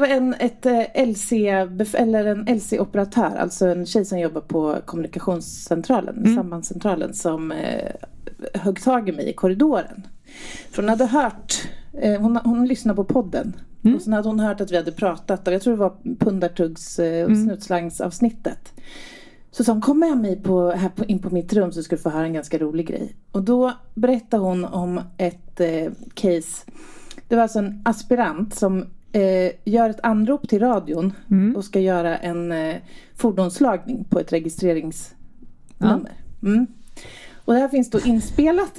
Det var en, ett eh, LC, eller en LC-operatör, alltså en tjej som jobbar på kommunikationscentralen, Mm. sambandscentralen, som eh, högg tag i mig i korridoren. För hon hade hört, eh, hon, hon lyssnade på podden. Mm. Och sen hade hon hört att vi hade pratat, och jag tror det var pundartuggs eh, Mm. snutslangsavsnittet. Så sa hon, kom med mig på, här på, in på mitt rum så ska du få höra en ganska rolig grej. Och då berättade hon om ett eh, case. Det var alltså en aspirant som eh, gör ett anrop till radion och ska göra en eh, fordonslagning på ett registreringsnummer. Mm. Och det här finns då inspelat.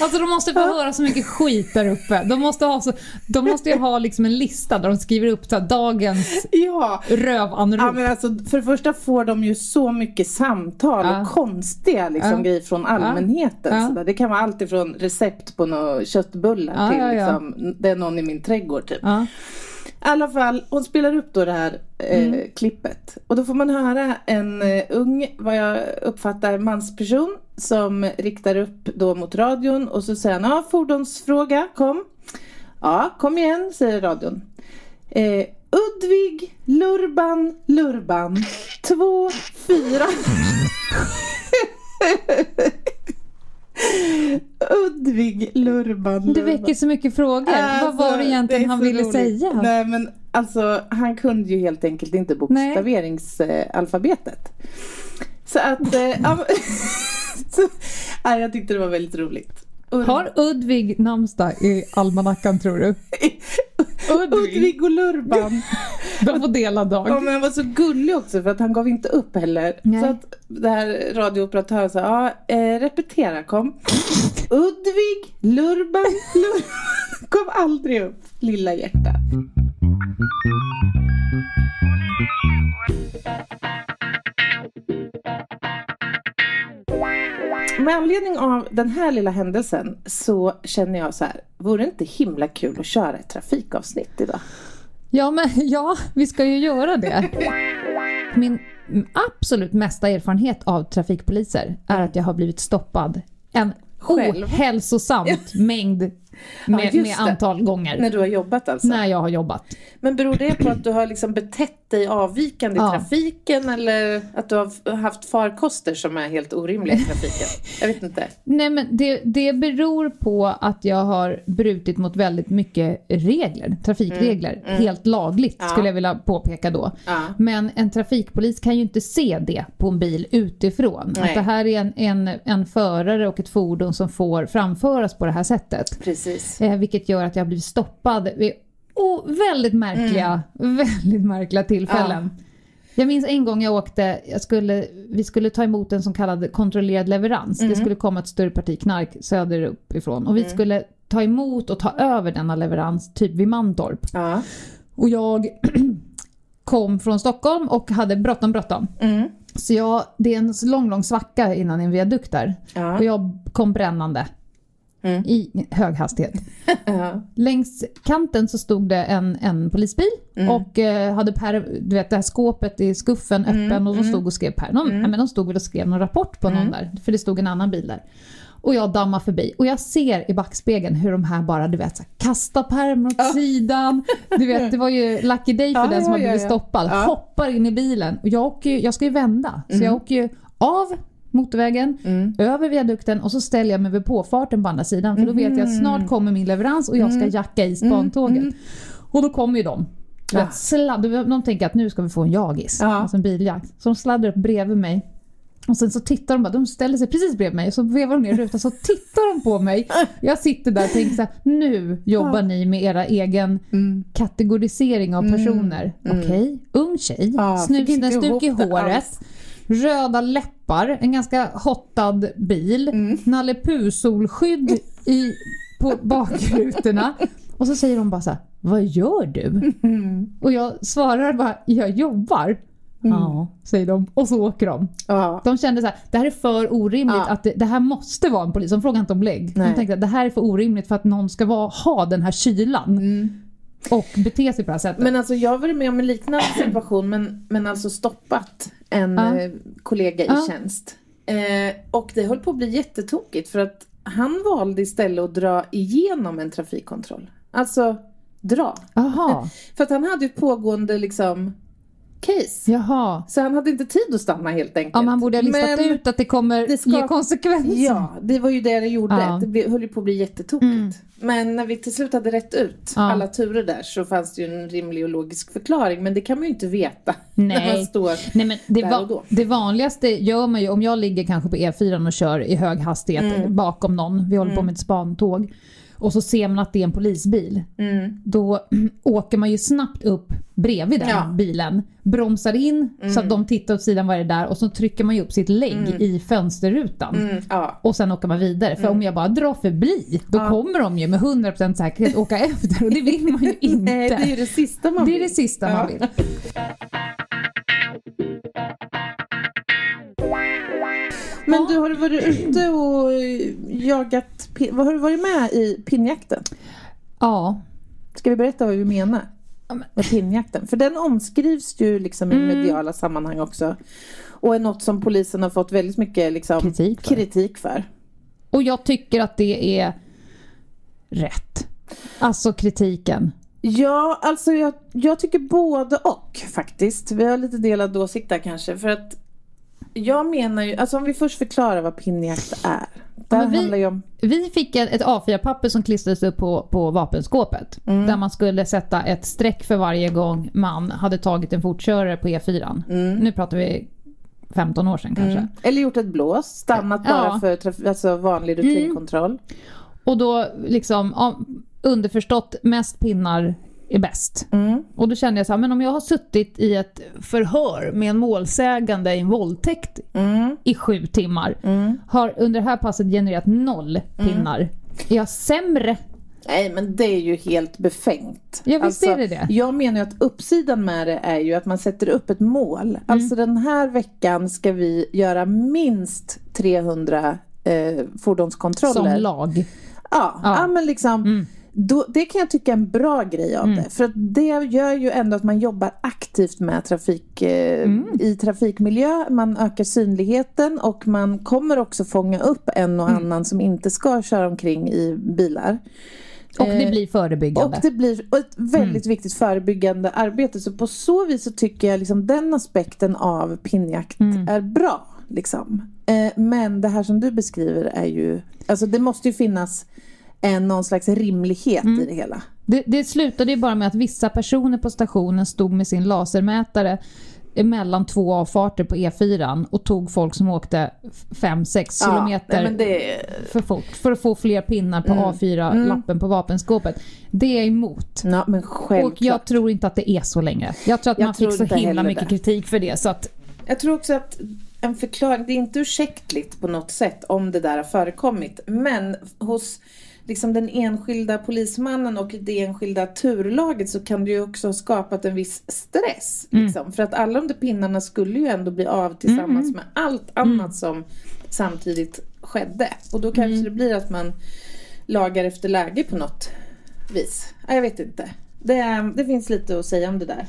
Alltså de måste få höra så mycket skit där uppe. De måste, ha så, de måste ju ha liksom en lista där de skriver upp så här, dagens ja, rövanrop. Ja, men alltså, för det första får de ju så mycket samtal Ja. och konstiga liksom, Ja. grejer från allmänheten. Så där. Det kan vara allt ifrån recept på några köttbullar till. Liksom, det är någon i min trädgård. Typ. I alla fall, hon spelar upp då det här eh, Mm. klippet. Och då får man höra en eh, ung, vad jag uppfattar, mansperson som riktar upp då mot radion och så säger han, ja fordonsfråga, kom. Ja, kom igen, säger radion. Eh, Udvig Lurban Lurban 2 4 Udvig Lurban Du väcker så mycket frågor. Vad var det Alltså, egentligen är han ville roligt. säga? Nej men alltså han kunde ju helt enkelt inte bokstaveringsalfabetet. Så att, men- så, ja, jag tyckte det var väldigt roligt. Har Udvig namnsdag i almanackan tror du? Udvig och Lurban. De får dela Ja, dag. men han var så gullig också för att han gav inte upp heller. Nej. Så att det här radiooperatören sa, ja, eh, repetera kom. Udvig, Lurban, Lurban. Kom aldrig upp, lilla hjärta. Med anledning av den här lilla händelsen så känner jag så här, vore det inte himla kul att köra ett trafikavsnitt idag? Ja, men ja, vi ska ju göra det. Min absolut mesta erfarenhet av trafikpoliser är att jag har blivit stoppad en Själv? ohälsosamt mängd med, just med antal gånger När du har jobbat alltså? när jag har jobbat. Men beror det på att du har liksom betett dig avvikande i Ja. trafiken eller att du har haft farkoster som är helt orimliga i trafiken? Jag vet inte. Nej, men det, det beror på att jag har brutit mot väldigt mycket regler, trafikregler, helt lagligt Ja. skulle jag vilja påpeka då. Ja. Men en trafikpolis kan ju inte se det på en bil utifrån. Nej. Att det här är en, en, en förare och ett fordon som får framföras på det här sättet. Precis. Eh, vilket gör att jag blir stoppad vid oh, väldigt märkliga, väldigt märkliga tillfällen. Jag minns en gång jag åkte, jag skulle, vi skulle ta emot en så kallad kontrollerad leverans. Det skulle komma ett större parti knark söderut ifrån. Och vi skulle ta emot och ta över denna leverans typ vid Mantorp. Ja. Och jag kom från Stockholm och hade bråttom bråttom. Mm. Så jag, det är en lång, lång svacka innan en viadukt där. Ja. Och jag kom brännande. Mm. I hög hastighet. Ja. Längs kanten så stod det en, en polisbil Mm. och eh, hade per, du vet det här skåpet i skuffen Mm, öppen och de stod och skrev per. Någon, men de stod väl och skrev någon rapport på Mm. någon där, för det stod en annan bil där. Och jag dammar förbi och jag ser i backspegeln hur de här bara du vet så här, kastar pärmen åt sidan. Du vet det var ju lucky day för Ja, den som ja, har blivit ja, stoppad. Ja. Hoppar in i bilen och jag, åker, jag ska ju vända. Så jag åker ju av motorvägen, Mm. över viadukten och så ställer jag mig vid påfarten på andra sidan för då vet jag att snart kommer min leverans och jag ska jacka i spantåget. Och då kommer ju de. Ja. sladd, de tänker att nu ska vi få en jagis, Ja. alltså en biljakt. Så de sladdar upp bredvid mig. Och sen så tittar de bara, de ställer sig precis bredvid mig och så vevar de ner rutan så tittar de på mig. Jag sitter där och tänker så här, nu jobbar ni med era egen Mm. kategorisering av personer. Okej, ung tjej, Ja, snusnäsduk i håret, alls. Röda läppar, en ganska hottad bil, Mm. Nalle Puh-solskydd i, på bakrutorna. Och så säger de bara så här, vad gör du? Och jag svarar bara, jag jobbar. Ja, säger de. Och så åker de. Ja. De kände så här, det här är för orimligt Ja. att det, det här måste vara en polis. De frågade inte om lägg. De tänkte att det här är för orimligt för att någon ska vara, ha den här kylan och bete sig på det här sättet. Men alltså jag har varit med om en liknande situation men, men alltså stoppat en Ja. eh, kollega i Ja. tjänst. Eh, och det höll på att bli jättetokigt för att han valde istället att dra igenom en trafikkontroll. Alltså dra. Jaha, För att han hade ju pågående liksom case. jaha. Så han hade inte tid att stanna helt enkelt. Ja, man borde ha listat Men- ut att det kommer det ska- ge konsekvenser. Ja, det var ju det det gjorde. Ja. Det höll ju på att bli jättetokigt. Men när vi till slut hade rätt ut Ja. alla turer där så fanns det ju en rimlig och logisk förklaring. Men det kan man ju inte veta när Nej. man står Nej, men det, där och då. det vanligaste gör man ju om jag ligger kanske på E4 och kör i hög hastighet Mm. bakom någon, vi håller på med ett spantåg, och så ser man att det är en polisbil. Mm. Då åker man ju snabbt upp bredvid den Ja. Mm. bilen, bromsar in så att de tittar åt sidan vad är det där och så trycker man ju upp sitt lägg i fönsterrutan. Mm, ja. Och sen åker man vidare. För om jag bara drar förbi, då kommer de ju med 100% säkerhet åka efter och det vill man ju inte. Nej, det är det sista man Det är vill. det sista man Ja. vill. Men du, har du varit ute och eh, jagat... har du varit med i pinnjakten? Ja. Ska vi berätta vad vi menar med pinnjakten? För den omskrivs ju liksom i Mm. mediala sammanhang också. Och är något som polisen har fått väldigt mycket liksom, Kritik för. kritik för. Och jag tycker att det är rätt. Alltså kritiken. Ja, alltså jag, jag tycker både och faktiskt. Vi har lite delad åsikt där kanske. För att jag menar ju, alltså om vi först förklarar vad pinnjakt är. Men vi- handlar ju om... Vi fick ett ett A4-papper som klistrades upp på, på vapenskåpet. Mm. Där man skulle sätta ett streck för varje gång man hade tagit en fortkörare på E4. Nu pratar vi 15 år sedan kanske. Mm. Eller gjort ett blås, stannat bara Ja. för traf- alltså vanlig rutinkontroll. Och då liksom underförstått mest pinnar är bäst. Mm. Och då kände jag så här, men om jag har suttit i ett förhör med en målsägande i en våldtäkt Mm. i sju timmar, har under det här passet genererat noll pinnar. Är jag sämre? Nej men det är ju helt befängt. Ja, visst är det det. Jag menar ju att uppsidan med det är ju att man sätter upp ett mål. Mm. Alltså den här veckan ska vi göra minst 300 eh, fordonskontroller. Som lag. Ja, ja. Ja. Mm. men liksom då, det kan jag tycka är en bra grej av det. För att det gör ju ändå att man jobbar aktivt med trafik eh, Mm. i trafikmiljö. Man ökar synligheten och man kommer också fånga upp en och Mm. annan som inte ska köra omkring i bilar. Och det Eh, blir förebyggande. och det blir ett väldigt Mm. viktigt förebyggande arbete. Så på så vis så tycker jag liksom den aspekten av pinnjakt Mm. är bra. Liksom. Eh, men det här som du beskriver är ju, alltså det måste ju finnas en, någon slags rimlighet Mm. i det hela. Det, det slutade ju bara med att vissa personer på stationen stod med sin lasermätare mellan två avfarter på E4 och tog folk som åkte 5-6 kilometer nej, men det, för fort för att få fler pinnar på A4-lappen på vapenskåpet. Det är jag emot. ja, Och jag tror inte att det är så längre. Jag tror att Jag man tror fick så himla mycket det. kritik för det. Så att, Jag tror också att en förklaring, det är inte ursäktligt på något sätt om det där har förekommit. Men hos liksom den enskilda polismannen och det enskilda turlaget så kan det ju också ha skapat en viss stress. Liksom. För att alla de där pinnarna skulle ju ändå bli av tillsammans med allt annat som samtidigt skedde. Och då kanske det blir att man lagar efter läge på något vis. Ja, Jag vet inte. Det, det finns lite att säga om det där.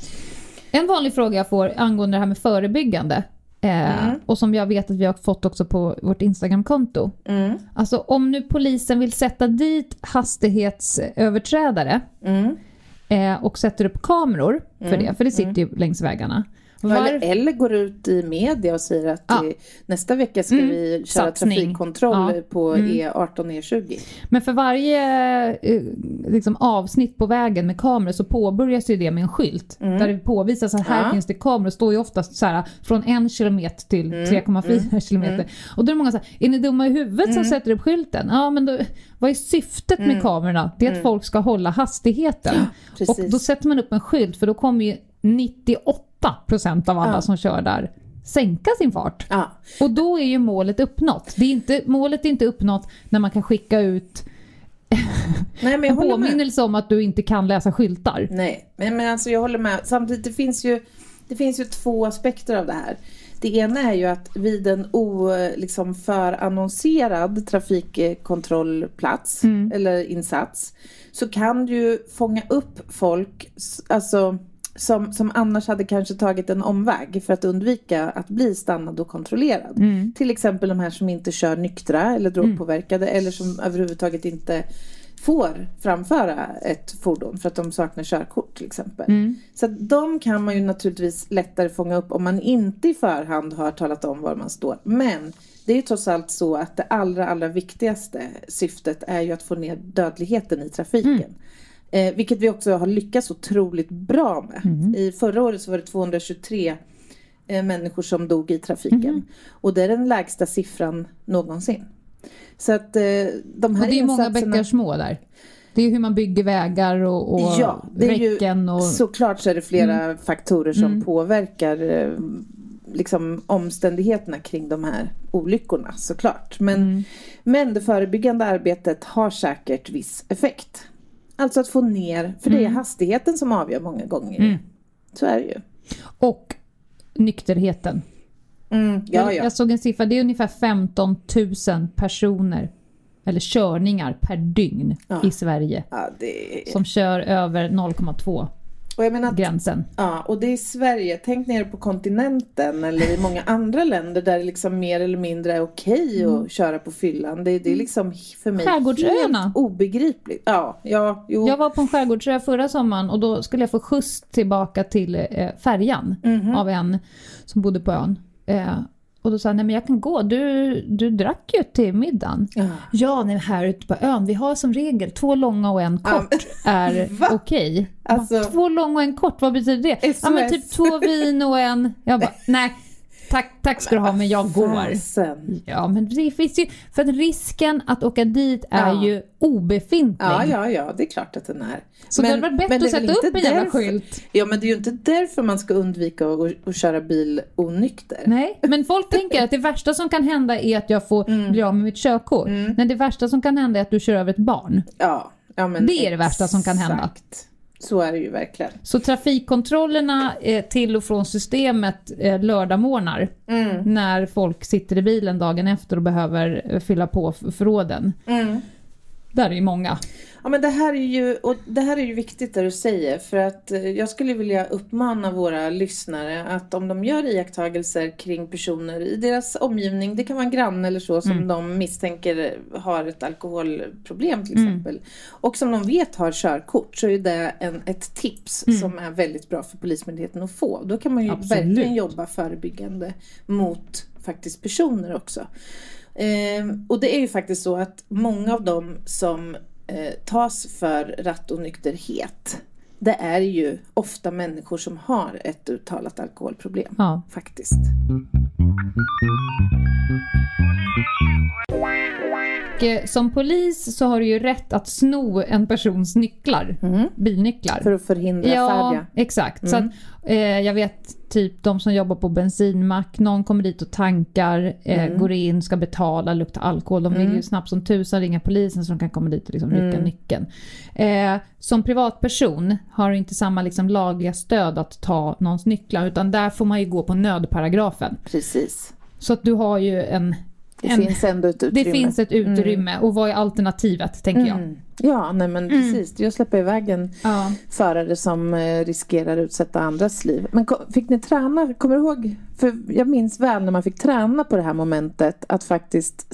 En vanlig fråga jag får angående det här med förebyggande eh, Mm. och som jag vet att vi har fått också på vårt Instagramkonto. Mm. Alltså om nu polisen vill sätta dit hastighetsöverträdare Mm. eh, och sätter upp kameror för det, för det sitter ju längs vägarna. Var, Eller, eller går ut i media och säger att Ja. nästa vecka ska vi köra Satsning. trafikkontroll Ja. på E18 och E20. men för varje eh, liksom, avsnitt på vägen med kameror så påbörjas ju det med en skylt. Där det påvisas att här Mm. Ja. finns det kameror. Står ju oftast så här, från en kilometer till Mm. 3,4 kilometer. Och då är det många så här, är ni dumma i huvudet Mm. som sätter upp skylten? Ja men då, vad är syftet med kamerorna? Det är att folk ska hålla hastigheten. och då sätter man upp en skylt för då kommer ju 98% av alla Ja. som kör där sänka sin fart. Ja. Och då är ju målet uppnått. Det är inte, målet är inte uppnått när man kan skicka ut Nej, men jag en håller med. påminnelse om att du inte kan läsa skyltar. Nej, men, men alltså jag håller med. Samtidigt, det finns, ju, det finns ju två aspekter av det här. Det ena är ju att vid en o, liksom förannonserad trafikkontrollplats Mm. eller insats så kan du fånga upp folk alltså, som, som annars hade kanske tagit en omväg för att undvika att bli stannad och kontrollerad. Mm. Till exempel de här som inte kör nyktra eller drogpåverkade eller som överhuvudtaget inte får framföra ett fordon för att de saknar körkort till exempel. Mm. Så att de kan man ju naturligtvis lättare fånga upp om man inte i förhand har talat om var man står. Men det är ju trots allt så att det allra, allra viktigaste syftet är ju att få ner dödligheten i trafiken. Eh, vilket vi också har lyckats otroligt bra med. I förra året så var det 223 eh, människor som dog i trafiken. Och det är den lägsta siffran någonsin. Så att eh, de här Och det är många insatserna... bäckar små där. Det är hur man bygger vägar och, och Ja, det är ju räcken och... såklart så är det flera Mm. faktorer som påverkar eh, liksom omständigheterna kring de här olyckorna såklart. Men, Mm. men det förebyggande arbetet har säkert viss effekt. Alltså att få ner, för det är Mm. hastigheten som avgör många gånger. Så är det ju. och nykterheten. Mm, ja, Jag, ja. jag såg en siffra, det är ungefär 15 000 personer eller körningar per dygn Ja. i Sverige ja det som kör över 0,2 Och jag menar gränsen. Ja, och det är i Sverige. Tänk nere på kontinenten eller i många andra länder där det liksom mer eller mindre är okej att köra på fyllan. Det, det är liksom för mig Skärgårdsöarna. helt obegripligt. Ja, ja, jo. Jag var på en skärgårdsö förra sommaren och då skulle jag få skjuts tillbaka till eh, färjan Mhm. av en som bodde på ön. Eh, och då sa han, nej men jag kan gå, du, du drack ju till middagen. Ja. Ja, nej, här ute på ön, vi har som regel två långa och en kort är Va? okej. Alltså- Jag bara, Två långa och en kort, vad betyder det? Ja men SOS. typ två vin och en... Jag bara, nej, tack, tack ska du ha men jag går. Ja men det finns ju, för att risken att åka dit är Ja. ju obefintlig. Ja, ja, ja, det är klart att den är. Så det hade varit bättre men att sätta upp en jävla därför- skylt. Ja, men det är ju inte därför man ska undvika att, att köra bil onykter. Nej, men folk tänker att det värsta som kan hända är att jag får Mm. bli av med mitt körkort. Nej, det värsta som kan hända är att du kör över ett barn. Ja, ja men Det är det värsta som kan hända. Så är det ju verkligen. Så trafikkontrollerna eh, till och från systemet eh, lördagmorgnar Mm. när folk sitter i bilen dagen efter och behöver eh, fylla på förråden. Mm. Där är ju många. Ja men det här är ju, och det här är ju viktigt det du säger för att eh, jag skulle vilja uppmana våra lyssnare att om de gör iakttagelser kring personer i deras omgivning, det kan vara en granne eller så som de misstänker har ett alkoholproblem till exempel och som de vet har körkort så är det en, ett tips som är väldigt bra för Polismyndigheten att få. Då kan man ju Absolut. verkligen jobba förebyggande mot faktiskt personer också. Ehm, och det är ju faktiskt så att många av dem som eh, tas för rattonykterhet det är ju ofta människor som har ett uttalat alkoholproblem. Ja. Faktiskt. Och, eh, som polis så har du ju rätt att sno en persons nycklar, bilnycklar. För att förhindra Ja, färja. exakt. Så att, eh, jag vet typ de som jobbar på bensinmack, någon kommer dit och tankar, eh, Mm. går in, ska betala, luktar alkohol. De vill ju snabbt som tusan ringa polisen så de kan komma dit och liksom rycka Mm. nyckeln. Eh, som privatperson har du inte samma liksom lagliga stöd att ta någons nycklar utan där får man ju gå på nödparagrafen. Precis. Så att du har ju en... Det en finns ändå ett utrymme. det finns ett utrymme och vad är alternativet tänker jag. Mm. Ja, nej men precis. Jag släpper iväg en Ja. förare som eh, riskerar att utsätta andras liv. Men fick ni träna, kommer du ihåg? För jag minns väl när man fick träna på det här momentet att faktiskt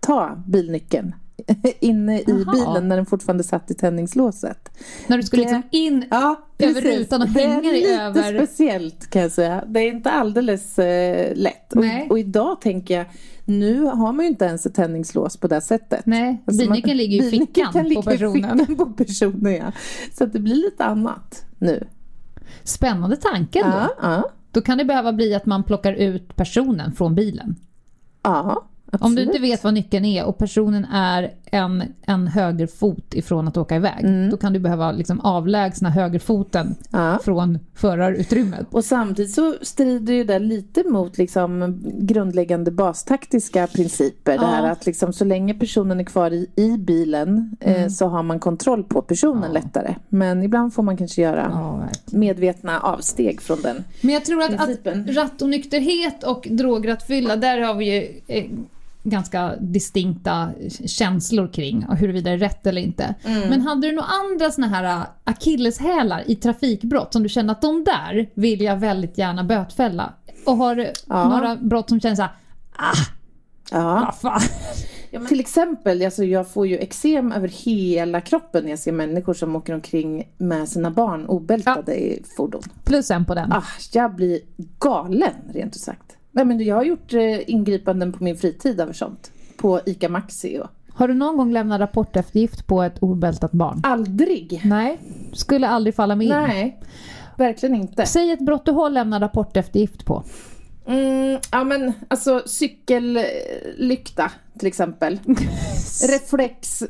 ta bilnyckeln inne i Jaha. bilen när den fortfarande satt i tändningslåset. När du skulle Det- liksom in Ja, Över rutan och det hänga är dig lite över. speciellt kan jag säga. Det är inte alldeles eh, lätt. Och, och idag tänker jag, nu har man ju inte ens ett tändningslås på det sättet. Nej, Alltså bilnyckeln ligger ju i fickan kan på ligga i personen. fickan på personen ja. Så det blir lite annat nu. Spännande tanke då. Ja, ja, Då kan det behöva bli att man plockar ut personen från bilen. ja absolut. Om du inte vet vad nyckeln är och personen är en, en högerfot ifrån att åka iväg. Mm. Då kan du behöva liksom avlägsna högerfoten Ja. från förarutrymmet. Och samtidigt så strider ju det lite mot liksom grundläggande bastaktiska principer. Det här Ja. att liksom så länge personen är kvar i, i bilen eh, så har man kontroll på personen Mm. Ja. lättare. Men ibland får man kanske göra Ja, medvetna avsteg från den. Men jag tror att, att rattonykterhet och drograttfylla, där har vi ju eh, ganska distinkta känslor kring och huruvida det är rätt eller inte. Men hade du några andra såna här äh, akilleshälar i trafikbrott som du känner att de där vill jag väldigt gärna bötfälla? Och har du Ja. några brott som känns såhär, ah, Ja. vad fan. Till exempel, alltså jag får ju eksem över hela kroppen när jag ser människor som åker omkring med sina barn obältade i fordon. Plus en på den. Ah, jag blir galen rent ut sagt. Nej, men jag har gjort eh, ingripanden på min fritid över sånt. På ICA Maxi och Har du någon gång lämnat rapporteftergift på ett obältat barn? aldrig. Nej, skulle aldrig falla mig in. Nej, verkligen inte. Säg ett brott du har lämnat rapporteftergift på. Mm, ja men alltså cykellykta till exempel. Reflex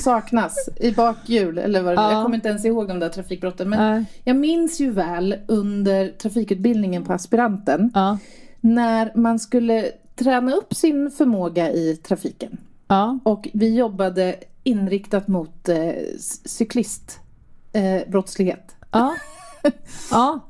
saknas i bakhjul eller vad det Ja. Jag kommer inte ens ihåg de där trafikbrotten. Men Nej. jag minns ju väl under trafikutbildningen på aspiranten. Ja. När man skulle träna upp sin förmåga i trafiken. Ja. Och vi jobbade inriktat mot eh, cyklistbrottslighet. Eh. Ja. ja.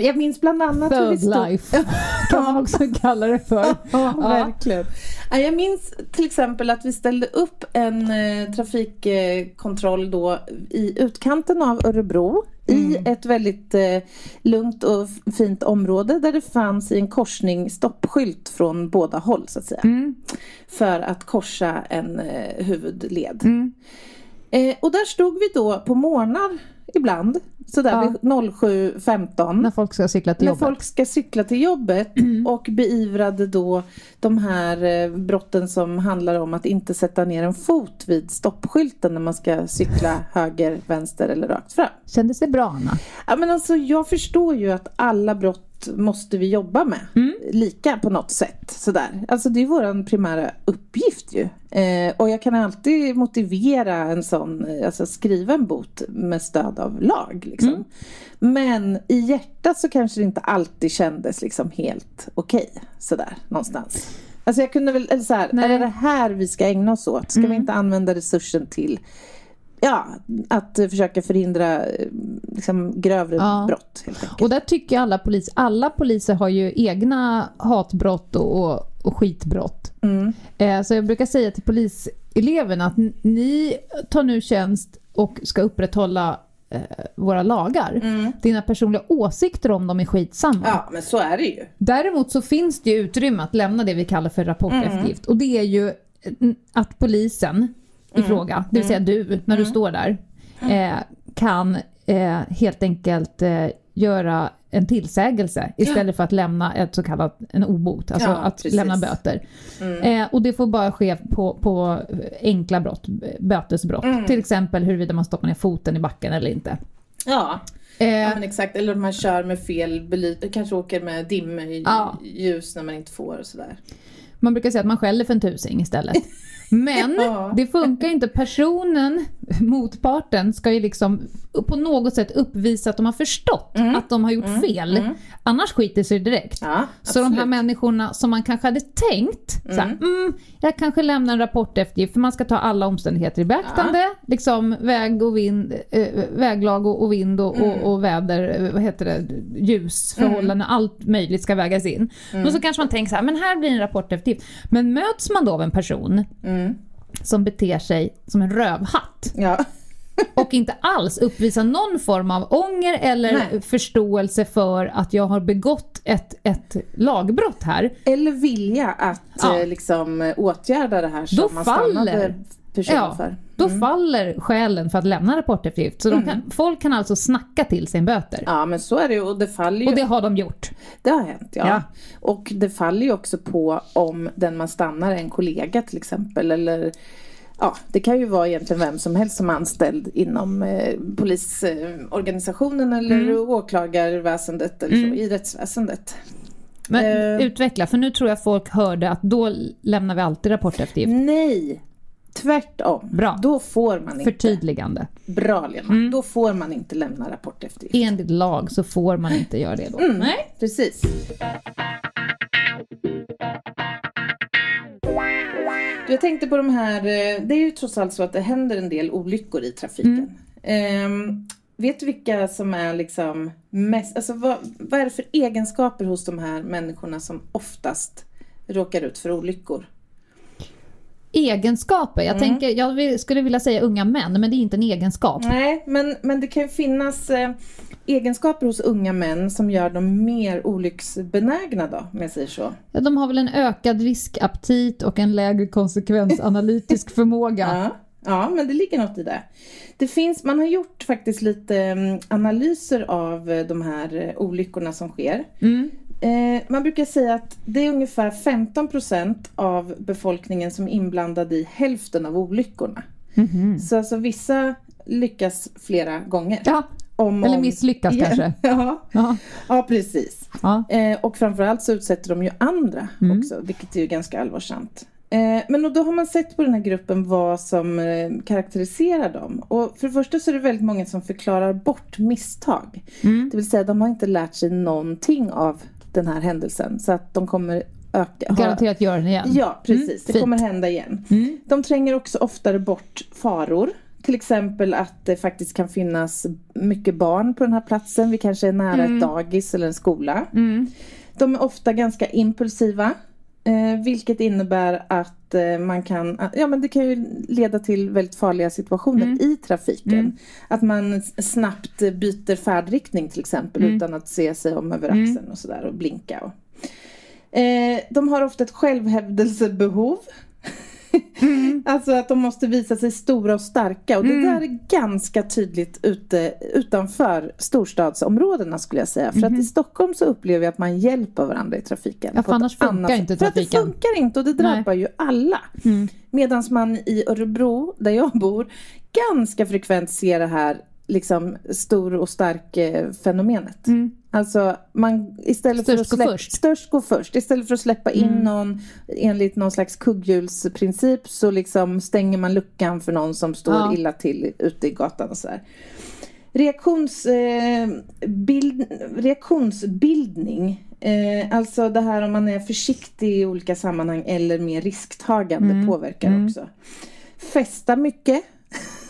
Jag minns bland annat hur vi Third stod... life kan man också kalla det för. Ja, verkligen. Ja, Jag minns till exempel att vi ställde upp en eh, trafikkontroll då i utkanten av Örebro i ett väldigt eh, lugnt och fint område där det fanns i en korsning stoppskylt från båda håll så att säga. Mm. För att korsa en eh, huvudled. Mm. Och där stod vi då på morgnar ibland, sådär Ja. vid 07.15 När folk ska cykla till när jobbet. folk ska cykla till jobbet och beivrade då de här eh, brotten som handlar om att inte sätta ner en fot vid stoppskylten när man ska cykla höger, vänster eller rakt fram. Kändes det bra Anna? Ja, men alltså, jag förstår ju att alla brott måste vi jobba med lika på något sätt. Sådär. Alltså, det är vår primära uppgift ju. Eh, och jag kan alltid motivera en sån, eh, alltså skriva en bot med stöd av lag. Liksom. Men i hjärtat så kanske det inte alltid kändes liksom helt okej. sådär någonstans. Alltså jag kunde väl, eller så här, Nej. är det det här vi ska ägna oss åt? Ska vi inte använda resursen till Ja, att försöka förhindra eh, liksom, grövre Ja. brott. Och där tycker alla poliser, alla poliser har ju egna hatbrott och, och, och skitbrott. Mm. Eh, så jag brukar säga till poliseleverna att ni tar nu tjänst och ska upprätthålla eh, våra lagar. Dina personliga åsikter om dem är skitsamma. Mm. Ja, men så är det ju. Däremot så finns det ju utrymme att lämna det vi kallar för rapporteftergift. Och det är ju eh, att polisen i fråga, det vill säga du, när du står där, eh, kan eh, helt enkelt eh, göra en tillsägelse istället för att lämna ett så kallat en obot, alltså Ja, att precis. lämna böter. Eh, och det får bara ske på, på enkla brott, bötesbrott. Till exempel huruvida man stoppar ner foten i backen eller inte. Ja, Eh, ja men exakt. Eller om man kör med fel belysning, kanske åker med Ja. dimljus när man inte får och sådär. Man brukar säga att man skäller för en tusing istället. Men Ja. det funkar inte. Personen, motparten, ska ju liksom på något sätt uppvisa att de har förstått att de har gjort fel. Annars skiter sig direkt. Ja, Så de här människorna som man kanske hade tänkt, så här, mm, jag kanske lämnar en rapport efter för man ska ta alla omständigheter i beaktande. Liksom väg och vind, eh, väglag och, och vind och, och, och väder, eh, vad heter det, ljusförhållanden, allt möjligt ska vägas in. Och så kanske man tänker så här, men här blir en rapport efter Men möts man då av en person Mm. som beter sig som en rövhatt Ja. och inte alls uppvisar någon form av ånger eller Nej. förståelse för att jag har begått ett, ett lagbrott här. Eller vilja att Ja. eh, liksom eh, åtgärda det här som Då man faller. Ja, för. då faller skälen för att lämna rapporteftergift. Så de kan, folk kan alltså snacka till sin böter. Ja men så är det ju och det faller ju Och det har de gjort. Det har hänt ja. Ja. Och det faller ju också på om den man stannar är en kollega till exempel eller Ja, det kan ju vara egentligen vem som helst som är anställd inom eh, polisorganisationen eller åklagarväsendet eller så, i rättsväsendet. Men Eh. utveckla, för nu tror jag folk hörde att då lämnar vi alltid rapporteftergift. Nej! Tvärtom. Bra. Då får man inte. Förtydligande. Bra Lena. Mm. Då får man inte lämna rapport eftergift. Enligt lag så får man inte göra det då. Mm. Nej. Precis. Du, Jag tänkte på de här, eh, det är ju trots allt så att det händer en del olyckor i trafiken. Ehm, vet du vilka som är liksom mest, alltså vad, vad är det för egenskaper hos de här människorna som oftast råkar ut för olyckor? Egenskaper. Jag, Mm. tänker, jag skulle vilja säga unga män, men det är inte en egenskap. Nej, men, men det kan ju finnas eh, egenskaper hos unga män som gör dem mer olycksbenägna då, om jag säger så. Ja, de har väl en ökad riskaptit och en lägre konsekvensanalytisk förmåga. Ja, ja, men det ligger något i det. Det finns, man har gjort faktiskt lite mm, analyser av eh, de här eh, olyckorna som sker. Mm. Eh, man brukar säga att det är ungefär 15% av befolkningen som är inblandad i hälften av olyckorna. Mhm. Så alltså vissa lyckas flera gånger. Ja, Om, eller om- misslyckas Ja, kanske. Ja, Ja. ja precis. Ja. Eh, och framförallt så utsätter de ju andra Mm. också, vilket är ju ganska allvarsamt. Eh, men då har man sett på den här gruppen vad som eh, karaktäriserar dem. Och för det första så är det väldigt många som förklarar bort misstag. Mm. Det vill säga de har inte lärt sig någonting av den här händelsen. Så att de kommer öka... Garanterat gör den igen. Ja, precis. Mm, det fint. kommer hända igen. Mm. De tränger också oftare bort faror. Till exempel att det faktiskt kan finnas mycket barn på den här platsen. Vi kanske är nära ett dagis eller en skola. Mm. De är ofta ganska impulsiva. Eh, vilket innebär att eh, man kan, ja men det kan ju leda till väldigt farliga situationer Mm. i trafiken. Att man snabbt byter färdriktning till exempel Mm. utan att se sig om över axeln och sådär och blinka. Och. Eh, de har ofta ett självhävdelsebehov. Mm. Alltså att de måste visa sig stora och starka och det där är ganska tydligt ute, utanför storstadsområdena skulle jag säga. För att i Stockholm så upplever jag att man hjälper varandra i trafiken. Ja, för annars funkar annat inte För att det trafiken. funkar inte och det drabbar ju alla. Mm. Medan man i Örebro, där jag bor, ganska frekvent ser det här liksom stor och stark eh, fenomenet. Mm. Alltså man istället för Störst att går släppa, först. störst går först. Istället för att släppa in Mm. någon enligt någon slags kugghjulsprincip så liksom stänger man luckan för någon som står Ja. illa till ute i gatan och sådär. Reaktions, eh, bild, reaktionsbildning, eh, alltså det här om man är försiktig i olika sammanhang eller mer risktagande Mm. påverkar Mm. också. Festa mycket,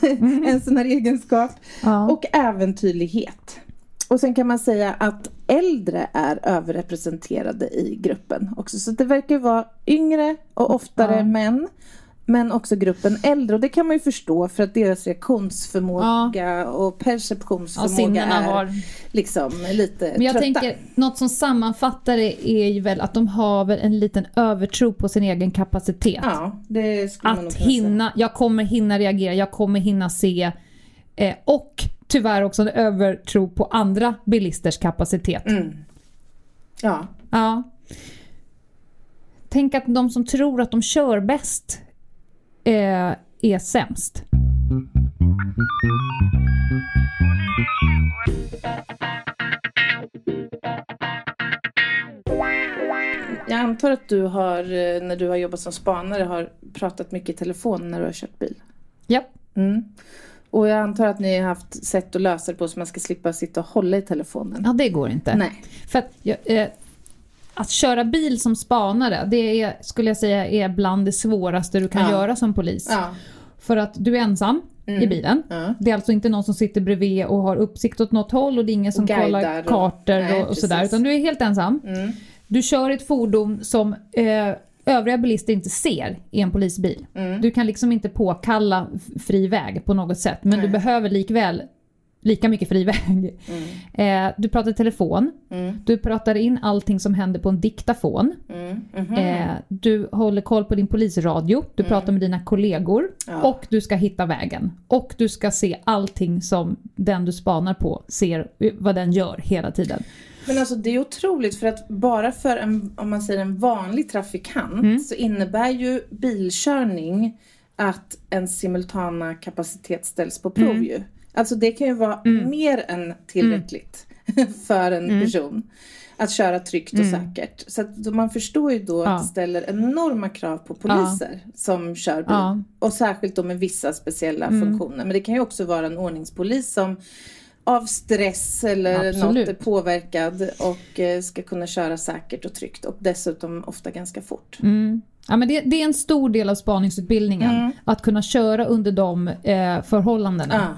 en sån här egenskap. Ja. Och äventyrlighet. Och sen kan man säga att äldre är överrepresenterade i gruppen också. Så det verkar vara yngre och oftare Ja. män. Men också gruppen äldre. Och det kan man ju förstå för att deras reaktionsförmåga och ja, perceptionsförmåga sinnena är liksom lite Men jag trötta. tänker, något som sammanfattar det är ju väl att de har väl en liten övertro på sin egen kapacitet. Ja, det skulle man nog Att kunna säga. hinna, jag kommer hinna reagera, jag kommer hinna se. Eh, och tyvärr också en övertro på andra bilisters kapacitet. Mm. Ja, Ja. Tänk att de som tror att de kör bäst eh, är sämst. jag antar att du har, eh, när du har jobbat som spanare, har pratat mycket i telefon när du har kört bil. Ja. Mm. Och jag antar att ni har haft sätt att lösa det på så man ska slippa sitta och hålla i telefonen. ja, det går inte. Nej. För att, eh, att köra bil som spanare, det är, skulle jag säga är bland det svåraste du kan Ja. göra som polis. Ja. För att du är ensam i Mm. bilen. Ja. Det är alltså inte någon som sitter bredvid och har uppsikt åt något håll och det är ingen som kollar och- kartor Nej, och, och sådär. Utan du är helt ensam. Mm. Du kör ett fordon som eh, övriga bilister inte ser i en polisbil. Mm. Du kan liksom inte påkalla fri väg på något sätt. Men Nej. du behöver likväl lika mycket fri väg. Mm. Eh, du pratar i telefon. Mm. Du pratar in allting som händer på en diktafon. Mm. Mhm. Eh, du håller koll på din polisradio. Du pratar med dina kollegor. Mm. Ja. Och du ska hitta vägen. Och du ska se allting som den du spanar på ser, vad den gör hela tiden. Men alltså det är otroligt för att bara för en, om man säger en vanlig trafikant Mm. så innebär ju bilkörning att en simultana kapacitet ställs på prov Mm. ju. Alltså det kan ju vara mer än tillräckligt. för en person. Att köra tryggt och säkert. Så att man förstår ju då Ja. att det ställer enorma krav på poliser som kör bil. Ja. Mm. Och särskilt då med vissa speciella funktioner. Men det kan ju också vara en ordningspolis som av stress eller Absolut. något påverkad och eh, ska kunna köra säkert och tryggt och dessutom ofta ganska fort. Mm. Ja, men det, det är en stor del av spaningsutbildningen. Mm. Att kunna köra under de eh, förhållandena. Ah.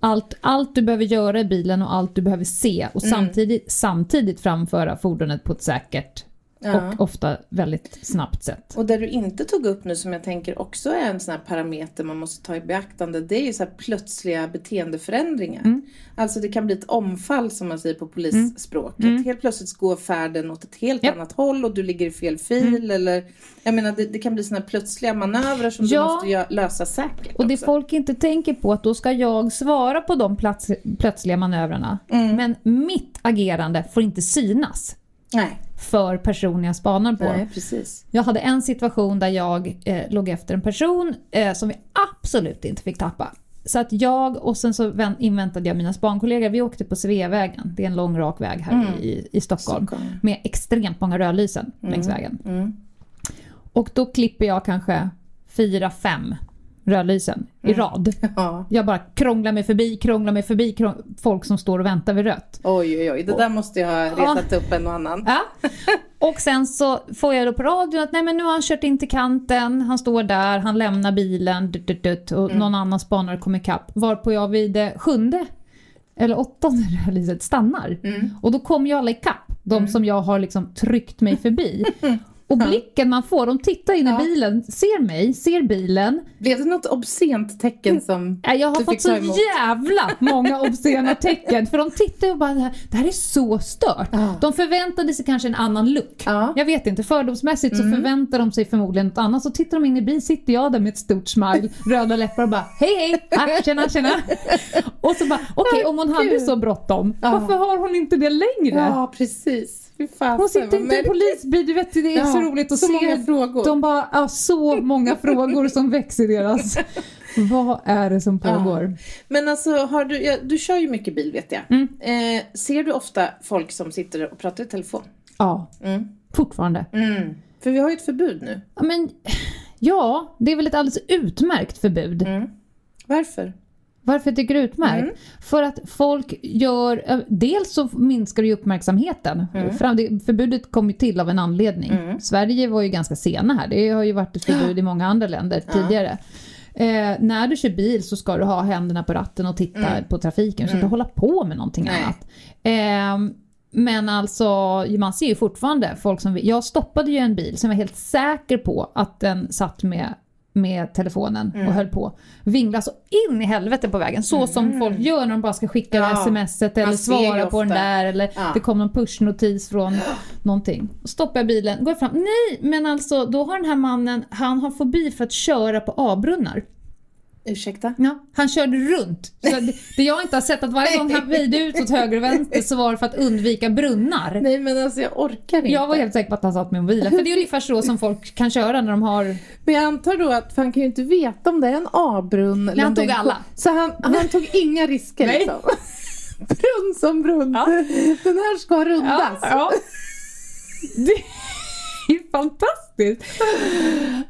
Allt, allt du behöver göra i bilen och allt du behöver se och Mm. samtidigt, samtidigt framföra fordonet på ett säkert Ja. och ofta väldigt snabbt sätt. Och det du inte tog upp nu som jag tänker också är en sån här parameter man måste ta i beaktande. Det är ju så här plötsliga beteendeförändringar. Mm. Alltså det kan bli ett omfall som man säger på polisspråket. Helt plötsligt går färden åt ett helt Japp. annat håll och du ligger i fel fil. Eller, jag menar det, det kan bli såna här plötsliga manövrar som Ja. du måste gö- lösa säkert Och det också. folk inte tänker på att då ska jag svara på de plats, plötsliga manövrarna. Mm. Men mitt agerande får inte synas Nej, för personen jag spanar på. nej precis. Jag hade en situation där jag eh, låg efter en person eh, som vi absolut inte fick tappa. Så att jag och sen så vän- inväntade jag mina spankollegor. Vi åkte på Sveavägen. Det är en lång rak väg här i, i Stockholm. Stockholm. Med extremt många rödlysen längs vägen. Mm. Och då klipper jag kanske fyra, fem rödlysen i rad. Ja. Jag bara krånglar mig förbi, krånglar mig förbi krång- folk som står och väntar vid rött. Oj, oj, oj. Det där måste jag ha retat upp en och annan. Ja. Och sen så får jag då på radion att nej men nu har han kört in till kanten, han står där, han lämnar bilen dut, dut, dut, och någon annan spanare kommer ikapp. Varpå jag vid det sjunde eller åttonde rödlyset stannar. Och då kommer ju alla ikapp, de som jag har liksom tryckt mig förbi. Och blicken man får, de tittar in Ja. i bilen, ser mig, ser bilen. Blev det något obscent tecken som Nej, Jag har du fått så jävla många obscena tecken. För de tittar och bara, det här, det här är så stört. Ja. De förväntade sig kanske en annan look. Ja. Mm. Jag vet inte, fördomsmässigt så förväntar de sig förmodligen något annat. Så tittar de in i bilen, sitter jag där med ett stort smile, röda läppar och bara hej hej, ah, tjena tjena. Och så bara, okej om hon hade så bråttom, Ja. varför har hon inte det längre? Ja, precis. Fasen, Hon sitter inte i en polisbil, du vet det är Ja, så roligt att så se. många frågor. De bara, ja, så många frågor som väcks i deras... Vad är det som pågår? Men alltså, har du, ja, du kör ju mycket bil vet jag. Mm. Eh, ser du ofta folk som sitter och pratar i telefon? Ja, Mm. fortfarande. Mm. För vi har ju ett förbud nu. Ja, men, ja, det är väl ett alldeles utmärkt förbud. Mm. Varför? Varför jag tycker det är utmärkt? Mm. För att folk gör... eh, Dels så minskar det ju uppmärksamheten. Mm. Förbudet kom ju till av en anledning. Sverige var ju ganska sena här. Det har ju varit ett förbud i många andra länder tidigare. Eh, när du kör bil så ska du ha händerna på ratten och titta på trafiken. Du ska inte hålla på med någonting Mm. Nej. annat. Eh, men alltså, man ser ju fortfarande folk som... Jag stoppade ju en bil som jag var helt säker på att den satt med med telefonen Mm. och höll på. Vingla så in i helvete på vägen. Så som folk gör när de bara ska skicka Ja, smset eller svara på den där eller Ja. det kom någon pushnotis från någonting. Stoppar jag bilen, går jag fram. Nej, men alltså då har den här mannen, han har fobi för att köra på A-brunnar. Ursäkta? Ja, han körde runt. Så det, det jag inte har sett att varje gång han väjde ut åt höger och vänster så var det för att undvika brunnar. Nej men alltså jag orkar inte. Jag var helt säker på att han satt med mobilen. För det är ungefär så som folk kan köra när de har... Men jag antar då att för han kan ju inte veta om det är en A-brunn eller han tog alla. Så han, han tog inga risker Nej. liksom. brunn som brunn. Ja. Den här ska rundas. ja. Det är ju fantastiskt.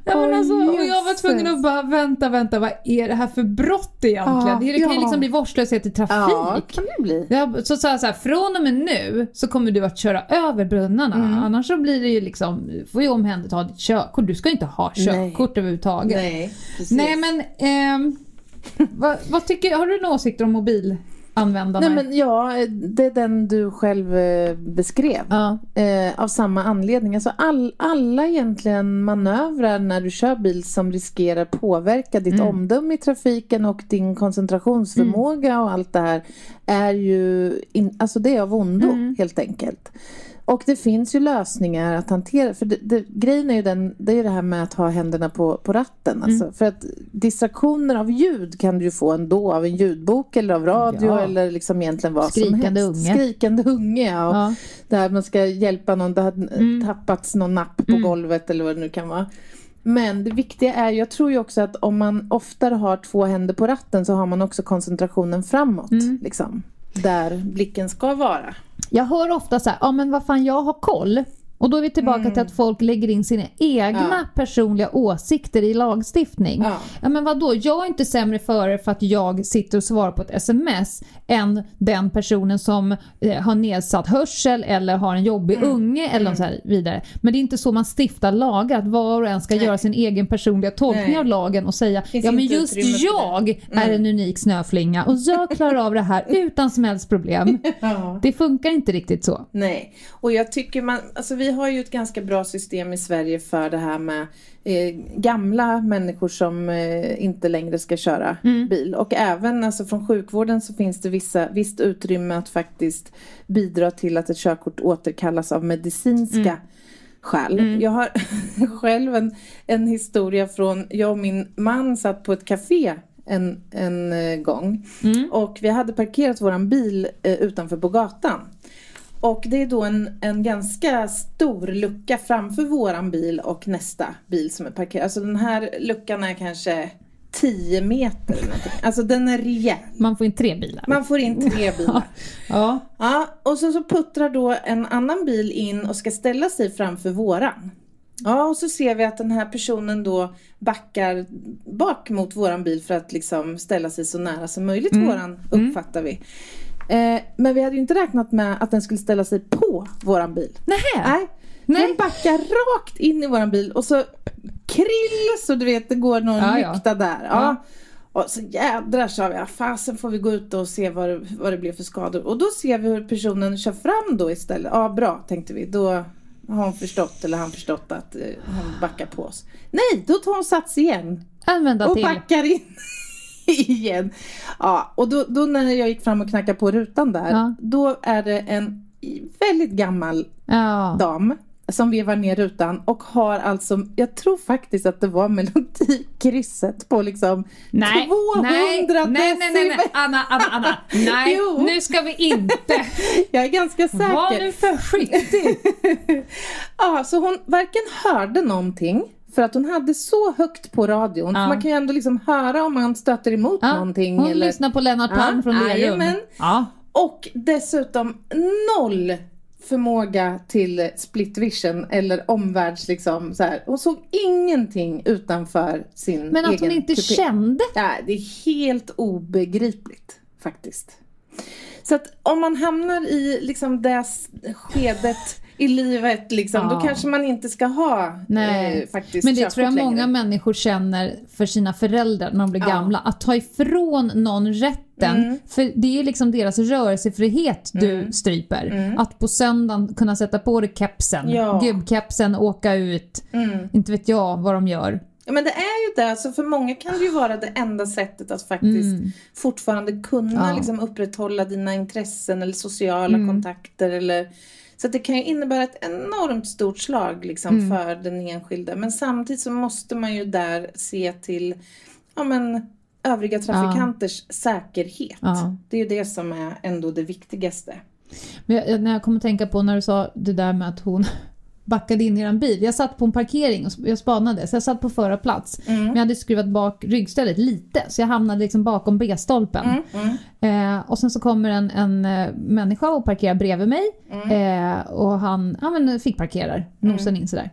Ja, men alltså, och jag var tvungen att bara vänta, vänta, vad är det här för brott egentligen? Ja, det kan ju ja. liksom bli vårdslöshet i trafik. Ja, kan det bli. Jag, så sa jag så här, från och med nu så kommer du att köra över brunnarna. Mm. Annars så blir det ju liksom, får ju omhänderta ditt körkort. Du ska ju inte ha körkort överhuvudtaget. Nej, precis. Nej men, ehm, vad, vad tycker, har du några åsikter om mobilanvändarna? Nej men ja, det är den du själv eh, beskrev. ja. Eh, av samma anledning. Alltså all, alla egentligen manövrar när du kör bil som riskerar påverka ditt Mm. omdöme i trafiken och din koncentrationsförmåga och allt det här är ju in, alltså det är av ondo Mm. helt enkelt. Och det finns ju lösningar att hantera. För det, det, grejen är ju den, det är ju det här med att ha händerna på, på ratten. Alltså. Mm. För att distraktioner av ljud kan du ju få ändå av en ljudbok eller av radio Ja. eller liksom egentligen vad Skrikande som helst. unge. Skrikande unge. Ja. Och Ja. Där man ska hjälpa någon, det har Mm. tappats någon napp på golvet eller vad det nu kan vara. Men det viktiga är, jag tror ju också att om man oftare har två händer på ratten så har man också koncentrationen framåt. Mm. Liksom. där blicken ska vara. Jag hör ofta så här, ja men vad fan jag har koll. Och då är vi tillbaka till att folk lägger in sina egna Mm. Ja. personliga åsikter i lagstiftning. Ja. Ja men vadå, jag är inte sämre före för att jag sitter och svarar på ett sms än den personen som eh, har nedsatt hörsel eller har en jobbig Mm. unge eller så här vidare. Men det är inte så man stiftar lagar, att var och en ska göra sin egen personliga tolkning Nej. av lagen och säga ja men just jag är en unik snöflinga och jag klarar av det här utan som helst problem. Ja. Det funkar inte riktigt så. Nej, och jag tycker man, alltså vi har ju ett ganska bra system i Sverige för det här med eh, gamla människor som eh, inte längre ska köra bil. Och även alltså från sjukvården så finns det vissa, visst utrymme att faktiskt bidra till att ett körkort återkallas av medicinska skäl. Jag har själv en, en historia från, jag och min man satt på ett café en, en eh, gång. Och vi hade parkerat våran bil eh, utanför på gatan. Och det är då en, en ganska stor lucka framför våran bil och nästa bil som är parkerad. Alltså den här luckan är kanske 10 meter. eller någonting. Alltså den är rejäl. Man får in tre bilar. Man får in tre bilar. Ja. Ja, och så, så puttrar då en annan bil in och ska ställa sig framför våran. Ja, och så ser vi att den här personen då backar bak mot våran bil för att liksom ställa sig så nära som möjligt Mm. våran, uppfattar vi. Eh, men vi hade ju inte räknat med att den skulle ställa sig på våran bil. Nähä? Nej. Nej. Den backar rakt in i våran bil och så krill så du vet det går någon Ja, ja. lykta där. Ja. Ja. Och så jädrar sa vi, ja, fasen får vi gå ut och se vad det, vad det blir för skador. Och då ser vi hur personen kör fram då istället. Ja bra tänkte vi, då har hon förstått eller han förstått att eh, hon backar på oss. Nej, då tar hon sats igen Använda och till. backar in igen. Ja, och då, då när jag gick fram och knackade på rutan där, Ja. då är det en väldigt gammal Ja. dam som vevar ner rutan och har alltså, jag tror faktiskt att det var melodikrysset på liksom Nej, 200 nej, nej, nej, nej, nej, decibel. Anna, Anna, Anna. Nej, Jo. nu ska vi inte. Jag är ganska säker. Var nu försiktig. Ja, så hon varken hörde någonting för att hon hade så högt på radion. Ja. Man kan ju ändå liksom höra om man stöter emot Ja, någonting. hon eller... lyssnar på Lennart Palm Ja, från Lerum. Ja. Och dessutom noll förmåga till split vision eller omvärlds liksom så här. Hon såg ingenting utanför sin Men att egen hon inte kupé. kände. Ja, det är helt obegripligt faktiskt. Så att om man hamnar i liksom det skedet i livet liksom, Ja. då kanske man inte ska ha Nej. eh, faktiskt Men det tror jag längre. många människor känner för sina föräldrar när de blir Ja. gamla. Att ta ifrån någon rätten, Mm. för det är liksom deras rörelsefrihet du stryper. Att på söndagen kunna sätta på dig kepsen, Ja. gubbkepsen, åka ut. Mm. Inte vet jag vad de gör. Ja, men det är ju det, alltså för många kan det ju vara det enda sättet att faktiskt fortfarande kunna Mm. Ja. liksom upprätthålla dina intressen eller sociala Mm. kontakter eller så det kan ju innebära ett enormt stort slag liksom Mm. för den enskilde. Men samtidigt så måste man ju där se till ja, men, övriga trafikanters säkerhet. Ja. Det är ju det som är ändå det viktigaste. Men jag, när jag kom att tänka på när du sa det där med att hon backade in i en bil. Jag satt på en parkering och jag spanade, så jag satt på förarplats. Mm. Men jag hade skruvat bak ryggstället lite, så jag hamnade liksom bakom B-stolpen. Mm, mm, Eh, och sen så kommer en, en eh, människa och parkerar bredvid mig. Mm. Eh, och han ja, men fick parkerar, nosen in sådär.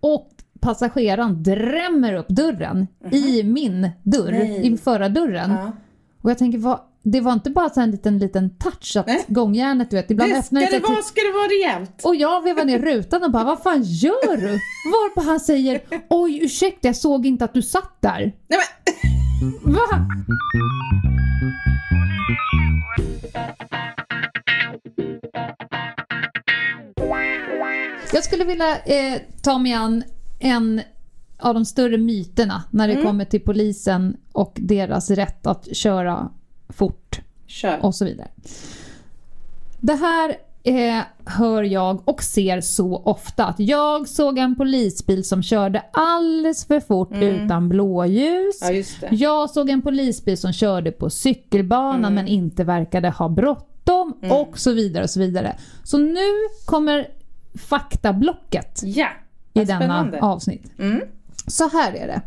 Och passageraren drämmer upp dörren i min dörr. Nej. i förardörren. ja. Och jag tänker, vad, det var inte bara så en liten, liten touch att Nej. gångjärnet, du vet, ibland Det, öppnar ska, det vara, ska det vara rejält? och jag vevar ner rutan och bara, vad fan gör du? Varpå han säger, oj ursäkta jag såg inte att du satt där. Nej, men, Va? Jag skulle vilja eh, ta mig an en av de större myterna när det kommer till polisen och deras rätt att köra fort kör. och så vidare. Det här eh, hör jag och ser så ofta. Att jag såg en polisbil som körde alldeles för fort utan blåljus. Ja, just det. Jag såg en polisbil som körde på cykelbanan men inte verkade ha bråttom och så vidare och så vidare. Så nu kommer faktablocket Ja, i denna avsnitt. Mm. Så här är det.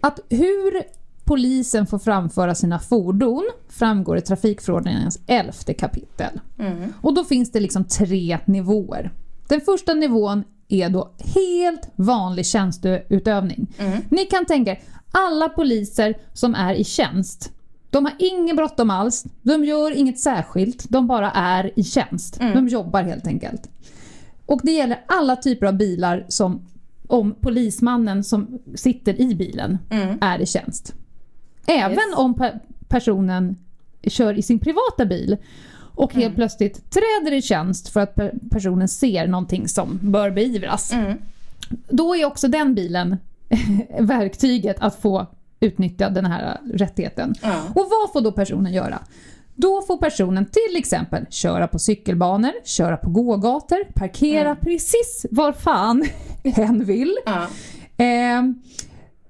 Att hur polisen får framföra sina fordon framgår i trafikförordningens elfte kapitel. Mm. Och då finns det liksom tre nivåer. Den första nivån är då helt vanlig tjänsteutövning. Mm. Ni kan tänka er, alla poliser som är i tjänst, de har ingen bråttom alls, de gör inget särskilt, de bara är i tjänst. De jobbar helt enkelt. Och det gäller alla typer av bilar som om polismannen som sitter i bilen Mm. är i tjänst. Även Yes. om pe- personen kör i sin privata bil och helt plötsligt träder i tjänst för att pe- personen ser någonting som bör beivras. Mm. Då är också den bilen verktyget att få utnyttja den här rättigheten. Ja. Och vad får då personen göra? Då får personen till exempel köra på cykelbanor, köra på gågator, parkera precis var fan hen vill. Eh,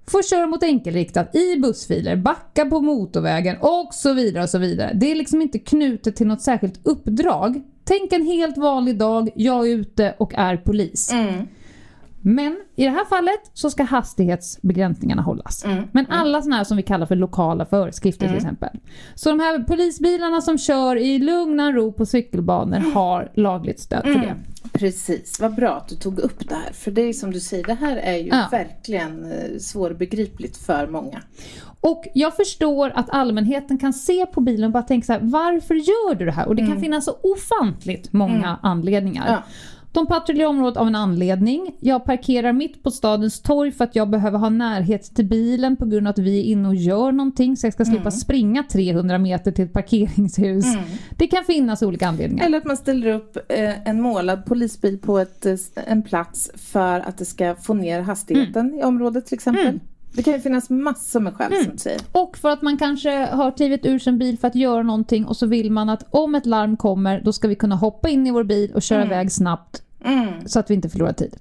får köra mot enkelriktat i bussfiler, backa på motorvägen och så vidare. och så vidare. Det är liksom inte knutet till något särskilt uppdrag. Tänk en helt vanlig dag, jag är ute och är polis. Mm. Men i det här fallet så ska hastighetsbegränsningarna hållas. Mm. Men alla sådana här som vi kallar för lokala föreskrifter till exempel. Så de här polisbilarna som kör i lugna ro på cykelbanor har lagligt stöd för det. Precis, vad bra att du tog upp det här. För det är som du säger, det här är ju Ja. verkligen eh, svårbegripligt för många. Och jag förstår att allmänheten kan se på bilen och bara tänka så här, varför gör du det här? Och det kan finnas så ofantligt många anledningar. Ja. De patrullerar området av en anledning. Jag parkerar mitt på stadens torg för att jag behöver ha närhet till bilen på grund av att vi är inne och gör någonting så jag ska slippa springa 300 meter till ett parkeringshus. Det kan finnas olika anledningar. Eller att man ställer upp eh, en målad polisbil på ett, eh, en plats för att det ska få ner hastigheten i området till exempel. Det kan ju finnas massor med skäl som du säger. Och för att man kanske har klivit ur sin bil för att göra någonting och så vill man att om ett larm kommer då ska vi kunna hoppa in i vår bil och köra iväg snabbt Mm. så att vi inte förlorar tid.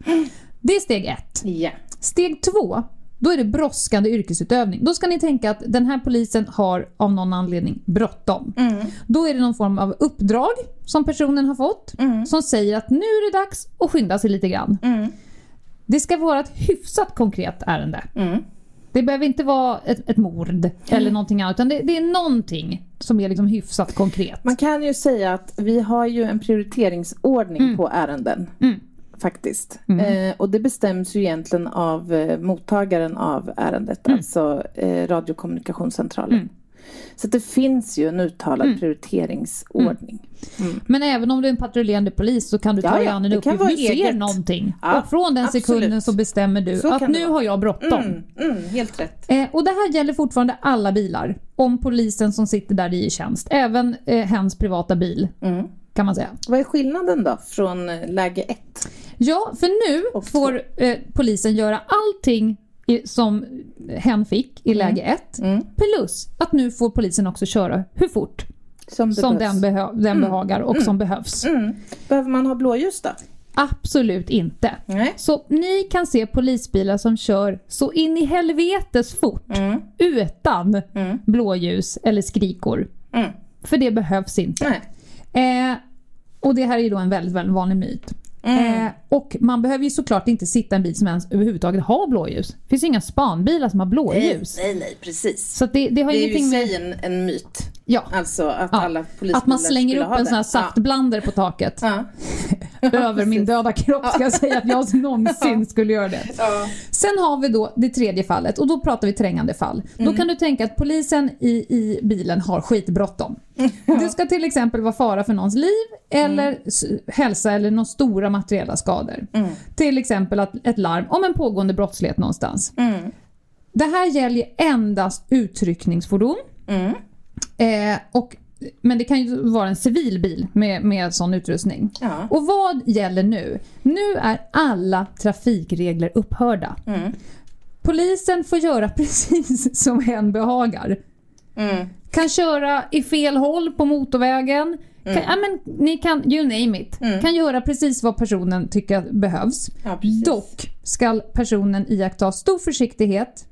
Det är steg ett. Ja. Steg två, då är det brådskande yrkesutövning. Då ska ni tänka att den här polisen har av någon anledning bråttom. Mm. Då är det någon form av uppdrag som personen har fått Mm. som säger att nu är det dags att skynda sig lite grann. Mm. Det ska vara ett hyfsat konkret ärende. Mm. Det behöver inte vara ett, ett mord eller någonting annat utan det, det är någonting som är liksom hyfsat konkret. Man kan ju säga att vi har ju en prioriteringsordning på ärenden. Mm. Faktiskt. Eh, och det bestäms ju egentligen av eh, mottagaren av ärendet, Mm. alltså eh, radiokommunikationscentralen. Så det finns ju en uttalad Mm. prioriteringsordning. Men även om du är en patrullerande polis så kan du ta Ja, dig ja, an en kan uppgift. vara Du ser eget. någonting Ja, och från den absolut. sekunden så bestämmer du Så att nu har jag bråttom. Mm, mm, helt rätt. Eh, och det här gäller fortfarande alla bilar. Om polisen som sitter där i tjänst. Även eh, hens privata bil Mm. kan man säga. Vad är skillnaden då från eh, läge ett? Ja, för nu får eh, polisen göra allting i, som hen fick i läge ett. Mm. Plus att nu får polisen också köra hur fort Som, som den, behö- den behagar och som behövs. Mm. Behöver man ha blåljus då? Absolut inte. Nej. Så ni kan se polisbilar som kör så in i helvetes fort Mm. utan Mm. blåljus eller skrikor. Mm. För det behövs inte. Eh, och det här är ju då en väldigt, väldigt vanlig myt. Mm. Eh, och man behöver ju såklart inte sitta i en bil som ens överhuvudtaget har blåljus. Det finns ju inga spanbilar som har blåljus. Nej, nej, precis. Så det, det har Det är ju i ingenting med... sig en, en myt. Ja, Alltså att Ja. alla polisbilar att man slänger upp en sån här saftblandare på taket. Ja. Över min döda kropp ska jag säga att jag någonsin skulle göra det. Ja. Sen har vi då det tredje fallet och då pratar vi trängande fall. Då kan du tänka att polisen i, i bilen har skitbråttom. Det ska till exempel vara fara för någons liv eller s- hälsa eller några stora materiella skador. Mm. Till exempel att ett larm om en pågående brottslighet någonstans. Mm. Det här gäller endast utryckningsfordon. Mm. Eh, och, men det kan ju vara en civil bil med, med sån utrustning. Ja. Och vad gäller nu? Nu är alla trafikregler upphörda. Mm. Polisen får göra precis som hen behagar. Mm. Kan köra i fel håll på motorvägen. Kan, ja, men, ni kan, you name it. Kan göra precis vad personen tycker behövs. Ja. Dock ska personen iaktta stor försiktighet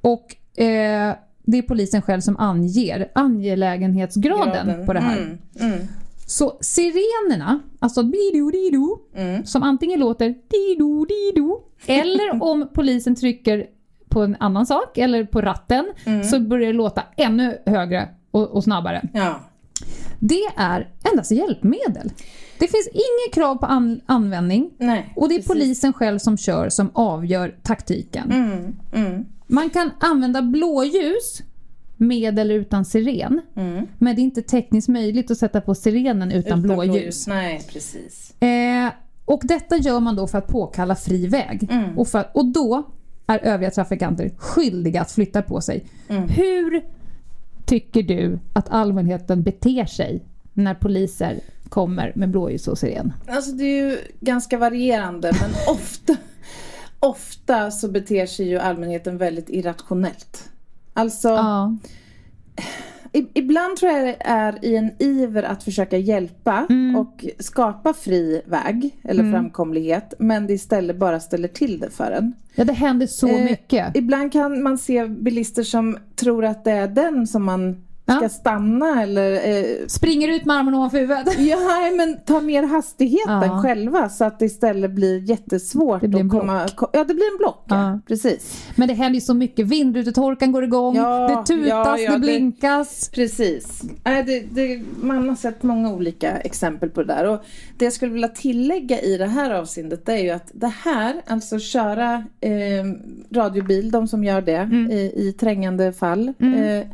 och eh, det är polisen själv som anger angelägenhetsgraden Graden. på det här. Mm. Mm. Så sirenerna, alltså dido dido, Mm. som antingen låter dido dido eller om polisen trycker på en annan sak eller på ratten så börjar det låta ännu högre och, och snabbare. Ja. Det är endast hjälpmedel. Det finns inget krav på an- användning Nej, och det är precis. polisen själv som kör som avgör taktiken. Mm, mm, Man kan använda blåljus med eller utan siren. mm. Men det är inte tekniskt möjligt att sätta på sirenen utan, Utan blåljus. Nej, precis. Eh, och detta gör man då för att påkalla fri väg. Mm. Och, för, och då är övriga trafikanter skyldiga att flytta på sig. Mm. Hur tycker du att allmänheten beter sig när poliser kommer med blåljus och siren? Alltså det är ju ganska varierande men ofta, ofta så beter sig ju allmänheten väldigt irrationellt. Alltså Ja. ibland tror jag det är i en iver att försöka hjälpa Mm. och skapa fri väg eller framkomlighet men det istället bara ställer till det för en. ja, det händer så Eh, mycket. Ibland kan man se bilister som tror att det är den som man ska Ja. stanna eller eh, Springer ut med armen ovanför huvudet. Ja, men ta mer hastigheten Ja. själva så att det istället blir jättesvårt Det blir en att komma... ko- Ja, det blir en block. Ja. Ja. Precis. Men det händer ju så mycket. Vindrutetorkaren går igång, det tutas, det det- blinkas. Precis. Nej, det, det, man har sett många olika exempel på det där. Och det jag skulle vilja tillägga i det här avseendet det är ju att det här, alltså köra eh, radiobil, de som gör det Mm. i, i trängande fall. Eh,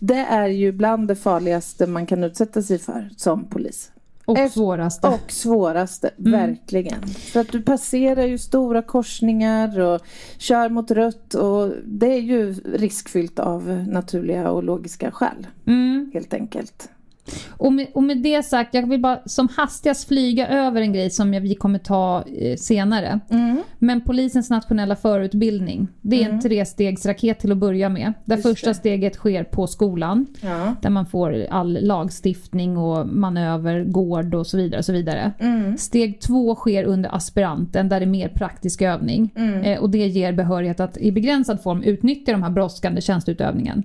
det är ju bland det farligaste man kan utsätta sig för som polis. Och Efter- svåraste. Och svåraste, Mm. verkligen. För att du passerar ju stora korsningar och kör mot rött och det är ju riskfyllt av naturliga och logiska skäl. Mm. Helt enkelt. Och med, och med det sagt, jag vill bara som hastigast flyga över en grej som jag, vi kommer ta eh, senare. Mm. Men polisens nationella förutbildning, det är en trestegsraket till att börja med. Där Just första det. steget sker på skolan. Ja. Där man får all lagstiftning och manöver, gård och så vidare. Och så vidare. Mm. Steg två sker under aspiranten där det är mer praktisk övning. Mm. Eh, och det ger behörighet att i begränsad form utnyttja de här brådskande tjänsteutövningen.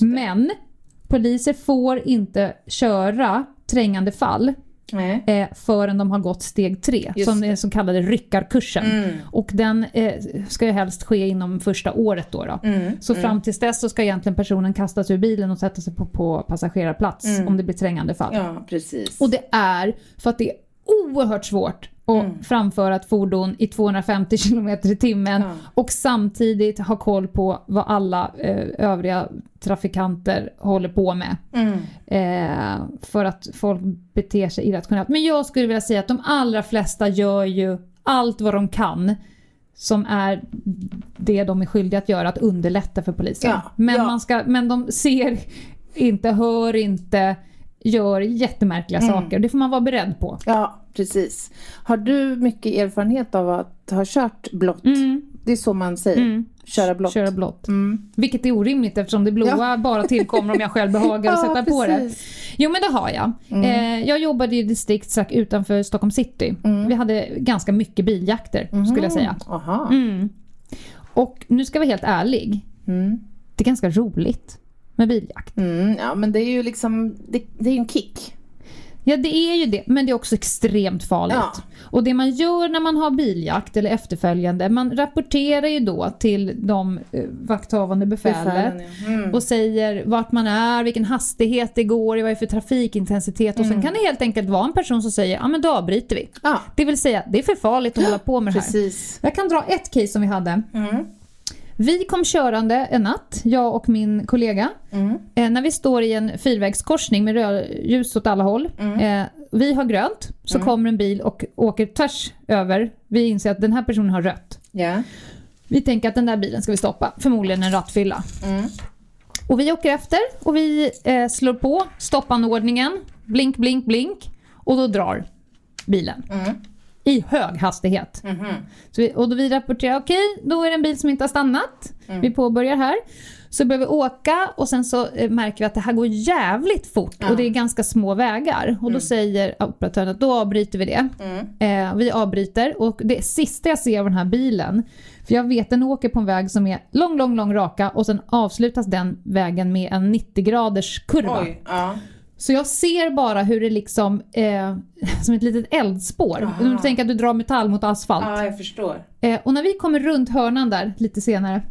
Men poliser får inte köra trängande fall Nej. eh, förrän de har gått steg tre, Just som den så kallade ryckarkursen. Mm. Och den eh, ska ju helst ske inom första året då. då. Mm. Så fram tills dess så ska egentligen personen kastas ur bilen och sätta sig på, på passagerarplats om det blir trängande fall. Mm. Ja, precis. Och det är för att det är oerhört svårt att framföra ett fordon i 250 km i timmen Ja. och samtidigt ha koll på vad alla eh, övriga trafikanter håller på med. Mm. Eh, för att folk beter sig irrationellt. Men jag skulle vilja säga att de allra flesta gör ju allt vad de kan som är det de är skyldiga att göra, att underlätta för polisen. Ja, men, ja. Man ska, men de ser inte, hör inte, gör jättemärkliga Mm. saker. Det får man vara beredd på. Ja, precis. Har du mycket erfarenhet av att ha kört blått? Det är så man säger. Mm. Köra blått. Köra blått. Mm. Vilket är orimligt eftersom det blåa bara tillkommer om jag själv behagar att Ja, sätta på det. precis. Jo men det har jag. Mm. Eh, jag jobbade i distrikt strax utanför Stockholm city. Mm. Vi hade ganska mycket biljakter skulle jag säga. Aha. Mm. Och nu ska jag vara helt ärlig. Mm. Det är ganska roligt med biljakt. Mm. Ja, men det är ju liksom, det, det är ju en kick. Ja det är ju det, men det är också extremt farligt. Ja. Och det man gör när man har biljakt eller efterföljande, man rapporterar ju då till de eh, vakthavande befälet. Befälen, ja. Mm. och säger vart man är, vilken hastighet det går, vad är för trafikintensitet. Och Mm. sen kan det helt enkelt vara en person som säger ja men då avbryter vi. Ja, Det vill säga, det är för farligt att hålla på med det här. precis. Jag kan dra ett case som vi hade. Mm. Vi kom körande en natt, jag och min kollega. Mm. Eh, när vi står i en fyrvägskorsning med rödljus åt alla håll. Mm. Eh, vi har grönt, så kommer en bil och åker tvärs över. Vi inser att den här personen har rött. Ja. Vi tänker att den där bilen ska vi stoppa, förmodligen en rattfylla. Mm. Och vi åker efter och vi eh, slår på stoppanordningen. Blink, blink, blink. Och då drar bilen. Mm. I hög hastighet. Mhm. Så vi, och då vi rapporterar, okej, då är det en bil som inte har stannat. Mm. Vi påbörjar här. Så börjar vi åka och sen så eh, märker vi att det här går jävligt fort och det är ganska små vägar. Och då säger operatören att då avbryter vi det. Mm. Eh, vi avbryter och det sista jag ser av den här bilen, för jag vet den åker på en väg som är lång, lång, lång raka och sen avslutas den vägen med en 90 graders kurva. Oj. Ja. Så jag ser bara hur det liksom, eh, som ett litet eldspår. Om du tänker att du drar metall mot asfalt. ja, jag förstår. Eh, och när vi kommer runt hörnan där lite senare,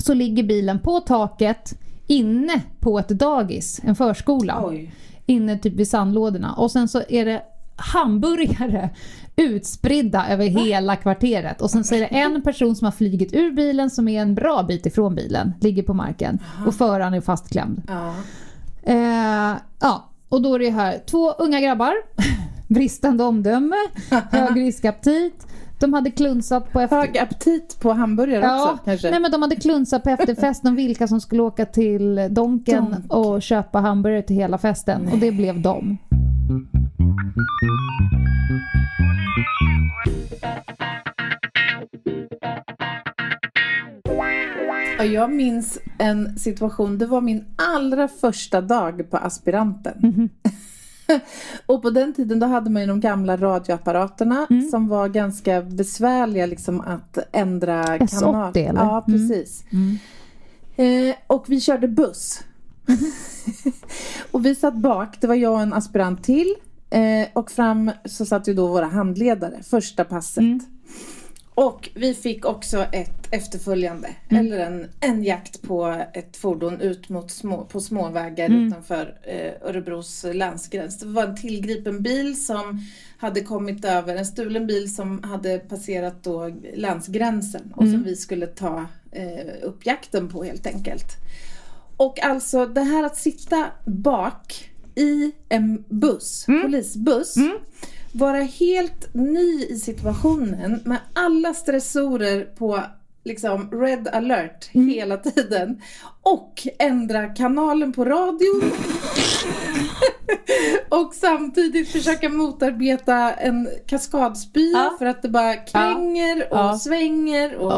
så ligger bilen på taket inne på ett dagis, en förskola. Oj. Inne typ vid sandlådorna. Och sen så är det hamburgare utspridda över hela kvarteret. Och sen så är det en person som har flygit ur bilen som är en bra bit ifrån bilen, ligger på marken. Och föraren är fastklämd. Ja. Eh, ja, och då är det här två unga grabbar, bristande omdöme, hög riskaptit. De hade klunsat på efter... Hög aptit på hamburgare också kanske? nej men de hade klunsat på efterfesten vilka som skulle åka till Donken Donk. och köpa hamburgare till hela festen. Och det blev de. Ja, jag minns en situation, det var min allra första dag på aspiranten. Mhm. och på den tiden då hade man ju de gamla radioapparaterna Mm. som var ganska besvärliga liksom att ändra S80 kanal. eller? Mm. Ja, precis. Eh, och vi körde buss. och vi satt bak, det var jag och en aspirant till. Eh, och fram så satt ju då våra handledare, första passet. Mm. Och vi fick också ett efterföljande, Mm. eller en, en jakt på ett fordon ut mot små, på småvägar Mm. utanför eh, Örebros länsgräns. Det var en tillgripen bil som hade kommit över, en stulen bil som hade passerat då länsgränsen och Mm. som vi skulle ta eh, upp jakten på helt enkelt. Och alltså det här att sitta bak i en buss, Mm. polisbuss, vara helt ny i situationen med alla stressorer på liksom red alert Mm. hela tiden och ändra kanalen på radion och samtidigt försöka motarbeta en kaskadspya Ja. för att det bara kränger och Ja. svänger och,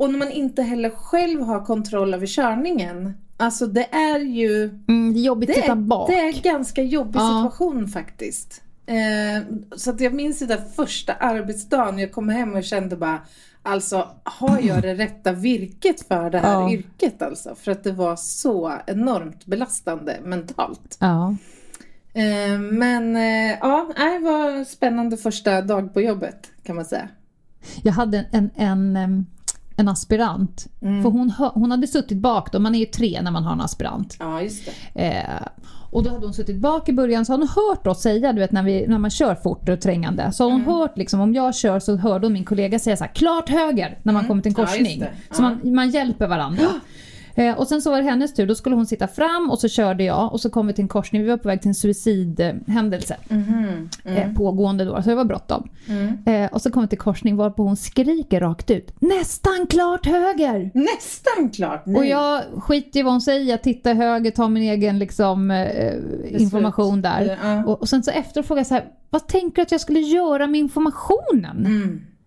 och när man inte heller själv har kontroll över körningen. Alltså det är ju Mm, det är jobbigt det är, bak. det är en ganska jobbig situation faktiskt. Eh, så att jag minns den där första arbetsdagen jag kom hem och kände bara Alltså har jag det rätta virket för det här Ja. yrket alltså? För att det var så enormt belastande mentalt. Ja. Eh, men eh, ja, det var en spännande första dag på jobbet kan man säga. Jag hade en, en, en aspirant. För hon, hon hade suttit bak då, man är ju tre när man har en aspirant. Ja, just det. Och då hade hon suttit bak i början så hade hon hört oss säga, du vet när, vi, när man kör fort och trängande. Så har hon hört liksom, om jag kör så hörde hon min kollega säga så här, klart höger när man kommer till en Ja, korsning. det. Så Ja. man, man hjälper varandra. Eh, och sen så var det hennes tur, då skulle hon sitta fram och så körde jag och så kom vi till en korsning, vi var på väg till en suicidhändelse. Mhm. Eh, pågående då, så det var bråttom. Mm. Eh, och så kom vi till korsning varpå hon skriker rakt ut, nästan klart höger! Nästan klart. Nej. Och jag skiter i vad hon säger, jag tittar höger, tar min egen liksom, eh, information där. Ja. Och, och sen så efter frågar jag så här, vad tänker du att jag skulle göra med informationen?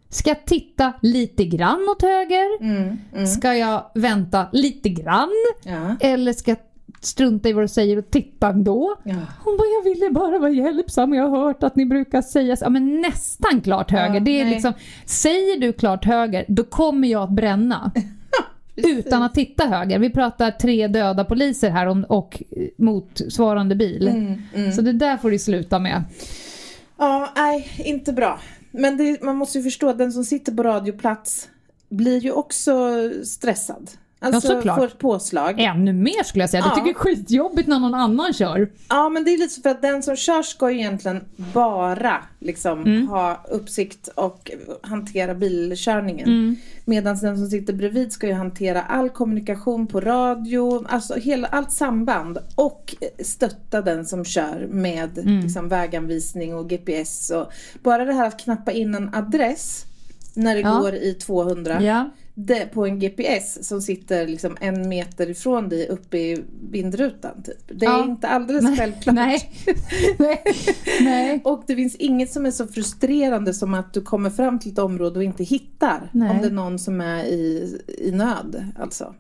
Ska jag titta lite grann åt höger? Mm. Mm. Ska jag vänta lite grann? Ja. Eller ska jag strunta i vad du säger och titta ändå? Ja. Hon bara, jag ville bara vara hjälpsam jag har hört att ni brukar säga så. Ja men nästan klart höger. Ja, det är nej. liksom, säger du klart höger, då kommer jag att bränna. utan att titta höger. Vi pratar tre döda poliser här om, och motsvarande bil. Mm, mm. Så det där får du sluta med. Ja, nej, inte bra. Men det, man måste ju förstå att den som sitter på radioplats blir ju också stressad. Alltså såklart. får ett påslag. Ännu mer skulle jag säga. Ja. Jag tycker det är skitjobbigt när någon annan kör. Ja, men det är lite så för att den som kör ska ju egentligen bara liksom Mm. ha uppsikt och hantera bilkörningen. Mm. Medan den som sitter bredvid ska ju hantera all kommunikation på radio, alltså hela, allt samband och stötta den som kör med Mm. liksom, väganvisning och GPS. Och bara det här att knappa in en adress när det Ja. går i 200 Ja. Det, på en GPS som sitter liksom en meter ifrån dig uppe i vindrutan. Typ. Det är Ja. inte alldeles självklart. Nej. Nej. Nej. Och det finns inget som är så frustrerande som att du kommer fram till ett område och inte hittar Nej. om det är någon som är i, i nöd. Alltså.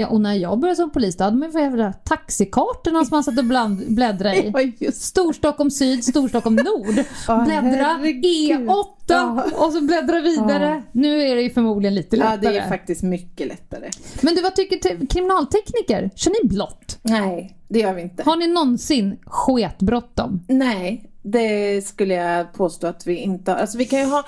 Ja, och när jag började som polis då hade man ju taxikartorna som man satt och bland, bläddrade i. Ja, Storstockholm syd, Storstockholm nord. Ja, Bläddra herregud. E8 Ja. och så bläddra vidare. Nu är det ju förmodligen lite Ja, lättare. det är faktiskt mycket lättare. Men du, vad tycker te- kriminaltekniker? Kör ni blått? Nej, det gör vi inte. Har ni någonsin sketbråttom? Nej, det skulle jag påstå att vi inte har. Alltså vi kan ju ha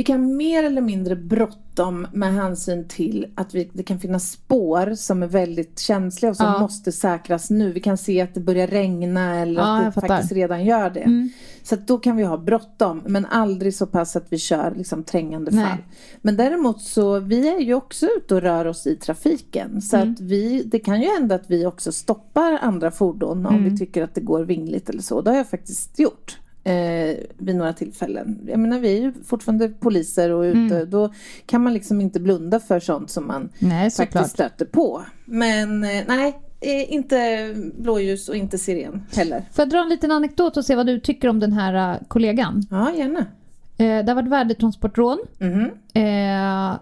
vi kan mer eller mindre bråttom med hänsyn till att vi, det kan finnas spår som är väldigt känsliga och som Ja. måste säkras nu. Vi kan se att det börjar regna eller Ja, att det faktiskt redan gör det. Mm. Så då kan vi ha bråttom, men aldrig så pass att vi kör liksom trängande Nej. fall. Men däremot så, vi är ju också ute och rör oss i trafiken. Så Mm. att vi, det kan ju hända att vi också stoppar andra fordon om Mm. vi tycker att det går vingligt eller så. Det har jag faktiskt gjort. Eh, vid några tillfällen. Jag menar vi är ju fortfarande poliser och ute. Mm. Då kan man liksom inte blunda för sånt som man Nej, faktiskt stöter på. Men eh, nej, eh, inte blåljus och inte siren heller. Får jag dra en liten anekdot och se vad du tycker om den här uh, kollegan? Ja, gärna. Eh, det har varit värdetransportrån. Mhm. Eh,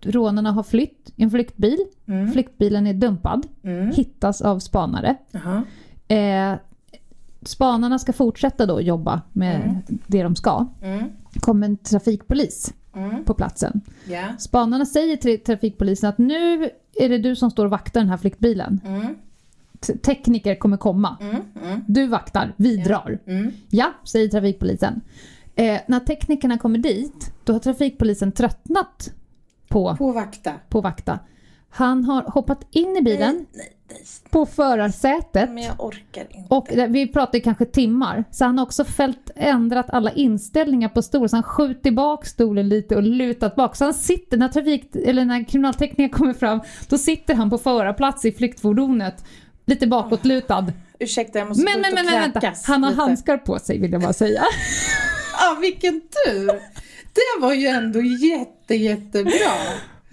rånarna har flytt i en flyktbil. Mm. Flyktbilen är dumpad. Mm. Hittas av spanare. Jaha. Eh, spanarna ska fortsätta då jobba med Mm. det de ska. Mm. kommer en trafikpolis Mm. på platsen. Ja. Spanarna säger till trafikpolisen att nu är det du som står och vaktar den här flyktbilen. Mm. Tekniker kommer komma. Mm. Mm. Du vaktar, vi drar. Ja, säger trafikpolisen. Eh, när teknikerna kommer dit, då har trafikpolisen tröttnat på, På vakta. på vakta. Han har hoppat in i bilen Nej, nej, på förarsätet Men jag orkar inte. och vi pratar kanske timmar. Så han har också fällt, ändrat alla inställningar på stolen. Så han skjutit bak stolen lite och lutat bak. Så han sitter, när, trafik, eller när kriminaltekniker kommer fram, då sitter han på förarplats i flyktfordonet. Lite bakåtlutad. Ursäkta, jag måste Men, gå men, ut men, och men vänta. kräkas Han har lite. handskar på sig vill jag bara säga. Ja, vilken tur! Det var ju ändå jätte, jättebra.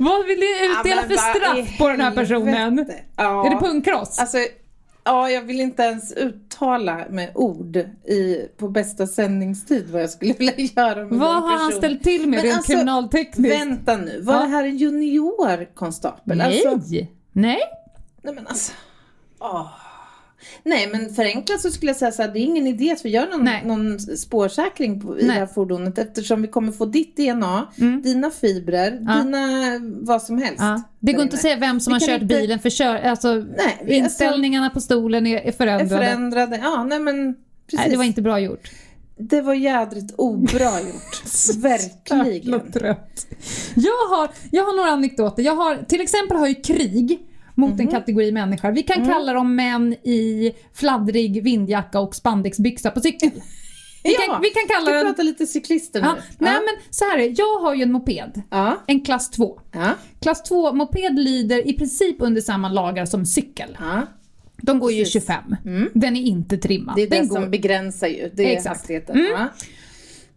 Vad vill du utdela Ja, för straff på den här personen? Ja. Är det punkross? Alltså, ja, jag vill inte ens uttala med ord i, på bästa sändningstid vad jag skulle vilja göra med Vad har han ställt till med rent alltså, kriminaltekniskt? Vänta nu, var Ja. det här en juniorkonstapel? Nej! Alltså, Nej. nej men alltså. åh. Nej men förenklat så skulle jag säga så här, det är ingen idé att vi gör någon, Nej. någon spårsäkring på, i Nej. det här fordonet eftersom vi kommer få ditt DNA, Mm. dina fibrer, Ja. dina vad som helst. Ja. Det går inte att säga vem som Vi har kört inte- bilen för kör, alltså, Nej, vi- inställningarna på stolen är, är är förändrade. förändrade. Ja, nej men precis. Nej, det var inte bra gjort. Det var jädrigt obra gjort. Verkligen. Jävla trött. Jag har, jag har några anekdoter. Jag har, till exempel har jag krig mot en kategori människor. Vi kan kalla dem män i fladdrig vindjacka och spandexbyxa på cykel. Vi kan, Ja, vi kan kalla den... pratar lite cyklister nu. Ja, nej men så här är det. jag har ju en moped. ja. En klass 2. Ja. Klass 2 moped lyder i princip under samma lagar som cykel. ja. De går ju Precis. 25. Mm. Den är inte trimmad. Det är det Den som går... begränsar ju. Det är Exakt. hastigheten. Mm. Ja.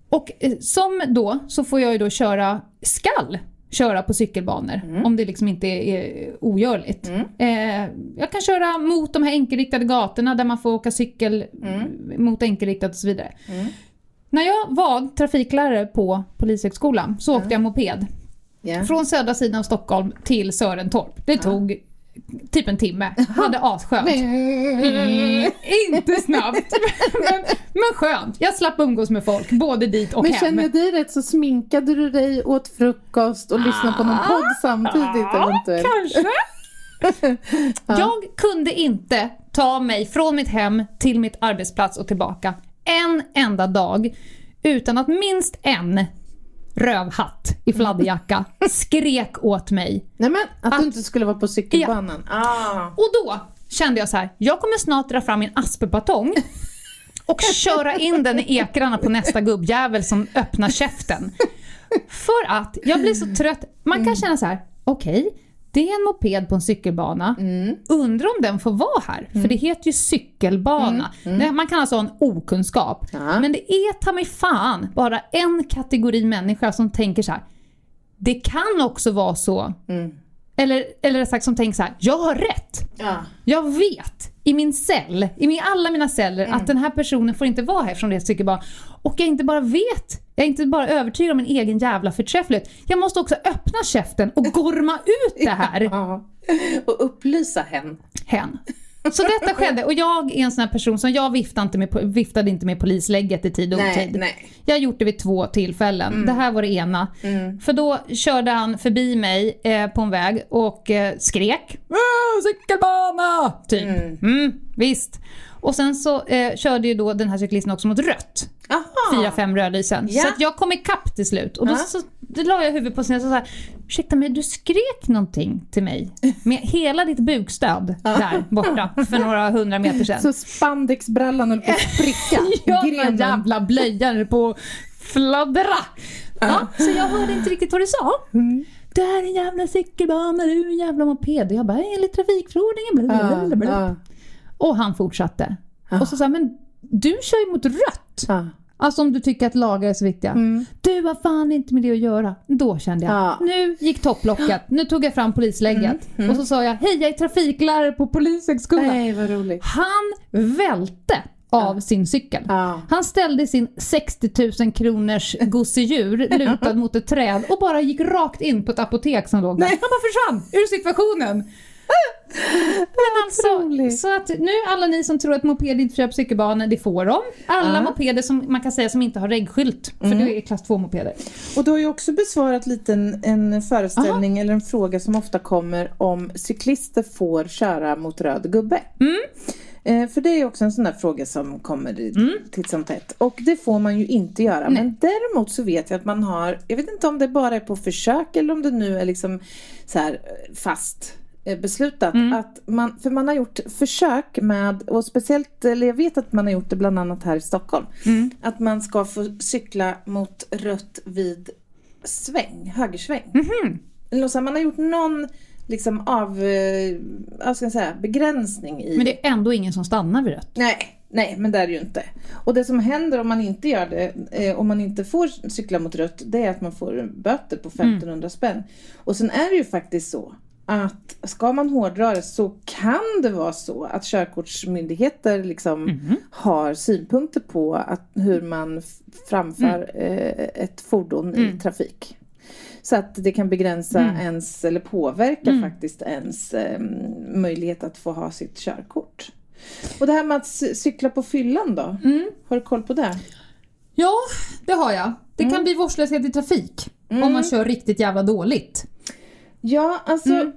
Och eh, som då så får jag ju då köra, skall köra på cykelbanor Mm. om det liksom inte är, ogörligt. Eh, jag kan köra mot de här enkelriktade gatorna där man får åka cykel Mm. mot enkelriktat och så vidare. När jag var trafiklärare på Polishögskolan så åkte jag moped Ja. från södra sidan av Stockholm till Sörentorp. Det tog typ en timme. Hade asskönt. Mm, inte snabbt, men, men skönt. Jag slapp umgås med folk, både dit och Men hem. känner jag dig rätt så sminkade du dig, åt frukost och lyssnade på någon podd samtidigt eventuellt. Kanske. Jag kunde inte ta mig från mitt hem till mitt arbetsplats och tillbaka en enda dag utan att minst en rövhatt i fladderjacka skrek åt mig. Nej men att, Att- du inte skulle vara på cykelbanan. Ah. Och då kände jag så här, jag kommer snart dra fram min asperbatong och köra in den i ekrarna på nästa gubbjävel som öppnar käften. För att jag blir så trött. Man kan känna så här, okej, det är en moped på en cykelbana. Undrar om den får vara här? För det heter ju cykelbana. Nej, Man kan alltså ha en okunskap. Ja. Men det är ta mig fan bara en kategori människa som tänker så här. Det kan också vara så eller, eller rättare sagt som tänker så här, jag har rätt. Ja. Jag vet i min cell, i min, alla mina celler, Mm. att den här personen får inte vara här från det cykelban. Och jag inte bara vet, jag är inte bara övertygad om min egen jävla förträfflighet. Jag måste också öppna käften och gorma ut det här. Ja. Och upplysa hen. Hen. Så detta skedde och jag är en sån här person som jag viftade inte med, viftade inte med polislägget i tid och otid. nej. Jag har gjort det vid två tillfällen. Det här var det ena. För då körde han förbi mig eh, på en väg och eh, skrek "Åh, cykelbana! Typ. Mm. visst. Och sen så eh, körde ju då den här cyklisten också mot rött. Aha. fyra, fem rödlysen. Ja. Så att jag kom ikapp till slut. Och då, Ja. så, då la jag huvudet på sned och sa ursäkta mig, du skrek någonting till mig med hela ditt bukstöd där borta för några hundra meter sedan. Så spandexbrallan höll på att spricka. Ja, den jävla blöjan på att fladdra. Ja, så jag hörde inte riktigt vad du sa. Mm. Det här är en jävla cykelbana, du är en jävla moped. Jag bara, enligt trafikförordningen. Blablabla. Ja, Och han fortsatte. Ja. Och så sa men du kör ju mot rött. ja. Alltså om du tycker att lagar är så viktiga. Mm. Du har fan inte med det att göra. Då kände jag, Ja. nu gick topplocket. Nu tog jag fram polislägget. Och så sa jag, hej jag är trafiklärare på polishögskolan. Roligt. Han välte av sin cykel. Ja. Han ställde sin 60 000 kronors gosedjur lutad mot ett träd och bara gick rakt in på ett apotek som låg där. Nej. Han bara försvann ur situationen. Men alltså, Otroligt. så att nu alla ni som tror att moped inte på cykelbanor, det får de. Alla Ja. mopeder som man kan säga som inte har regskylt, för det är klass 2-mopeder. Och du har ju också besvarat lite en, en föreställning eller en fråga som ofta kommer om cyklister får köra mot röd gubbe. Mm. Eh, för det är ju också en sån där fråga som kommer i- titt som tätt. Och det får man ju inte göra. Men däremot så vet jag att man har, jag vet inte om det bara är på försök eller om det nu är liksom så här eh, fast eh, beslutat. Att man, för man har gjort försök med, och speciellt, eller jag vet att man har gjort det bland annat här i Stockholm. Att man ska få cykla mot rött vid sväng, högersväng. Så här, man har gjort någon liksom av, eh, vad ska jag säga, begränsning i Men det är ändå ingen som stannar vid rött. Nej, nej, men det är det ju inte. Och det som händer om man inte gör det, eh, om man inte får cykla mot rött, det är att man får böter på 1500 spänn. Och sen är det ju faktiskt så att ska man hårdra det så kan det vara så att körkortsmyndigheter liksom har synpunkter på att, hur man framför eh, ett fordon i trafik. Så att det kan begränsa ens, eller påverka faktiskt ens eh, möjlighet att få ha sitt körkort. Och det här med att cykla på fyllan då? Har du koll på det? Ja, det har jag. Det kan bli vårdslöshet i trafik om man kör riktigt jävla dåligt. Ja, alltså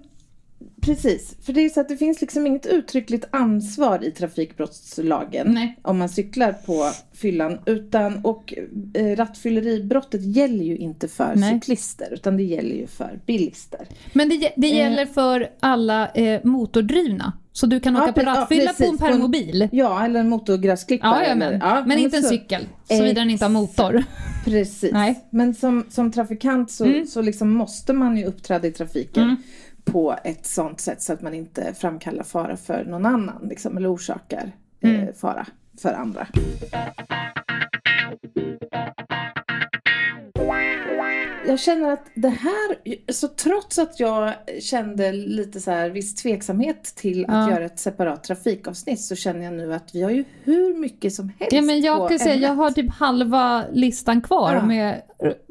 precis. För det är så att det finns liksom inget uttryckligt ansvar i trafikbrottslagen Nej. om man cyklar på fyllan. Utan, och eh, rattfylleribrottet gäller ju inte för Nej. cyklister utan det gäller ju för bilister. Men det, det gäller för alla eh, motordrivna. Så du kan Ja, åka på pre- ja, rattfylla på en På en- permobil. Ja, eller en motorgräsklippare. Ja, men, ja, men inte en så- cykel. Såvida den inte har motor. Precis. Nej. Mm. Men som, som trafikant så, så liksom måste man ju uppträda i trafiken på ett sånt sätt så att man inte framkallar fara för någon annan liksom, eller orsakar Mm. eh, fara för andra. Jag känner att det här, så trots att jag kände lite så här viss tveksamhet till att Ja. göra ett separat trafikavsnitt så känner jag nu att vi har ju hur mycket som helst Ja, men jag kan säga, jag har typ halva listan kvar Ja. med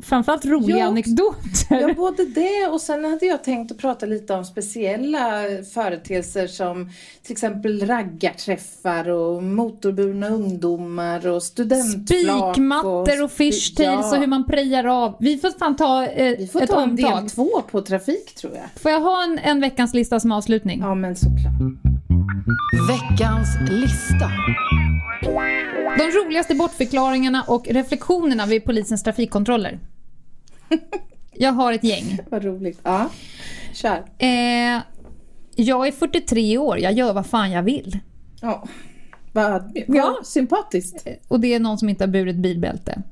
framförallt roliga Ja. anekdoter. Ja, både det och sen hade jag tänkt att prata lite om speciella företeelser som till exempel raggarträffar och motorburna ungdomar och studentflak. Spikmattor och fishtails och hur man prejar av. Vi får fan ta eh, Vi får ett ta en omtag. del två på trafik tror jag. Får jag ha en, en veckans lista som avslutning? Ja men såklart. Veckans lista. De roligaste bortförklaringarna och reflektionerna vid polisens trafikkontroller. Jag har ett gäng. Vad roligt. Ja, kör. Eh, jag är 43 år, jag gör vad fan jag vill. Ja. Vad. Ja. Sympatiskt. Och det är någon som inte har burit bilbälte.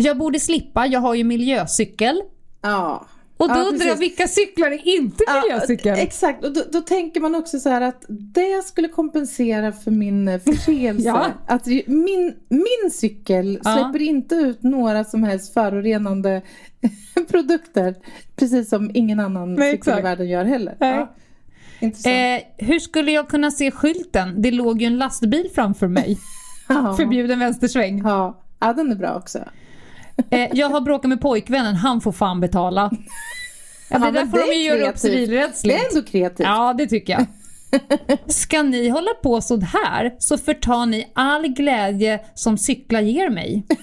Jag borde slippa, jag har ju miljöcykel. Ja. Och då Ja, undrar jag vilka cyklar är inte miljöcykel? Ja, exakt, och då, då tänker man också så här att det skulle kompensera för min eh, förseelse. Ja. Att min, min cykel Ja. släpper inte ut några som helst förorenande produkter. Precis som ingen annan Nej, cykel i världen gör heller. Eh, hur skulle jag kunna se skylten? Det låg ju en lastbil framför mig. Förbjuden vänstersväng. Ja. ja, den är bra också. Eh, jag har bråkat med pojkvännen, han får fan betala. Ja, det där får det de ju göra upp kreativt. Det civilrättsligt. är ändå kreativt. Ja, det tycker jag. Ska ni hålla på så här så förtar ni all glädje som cykla ger mig.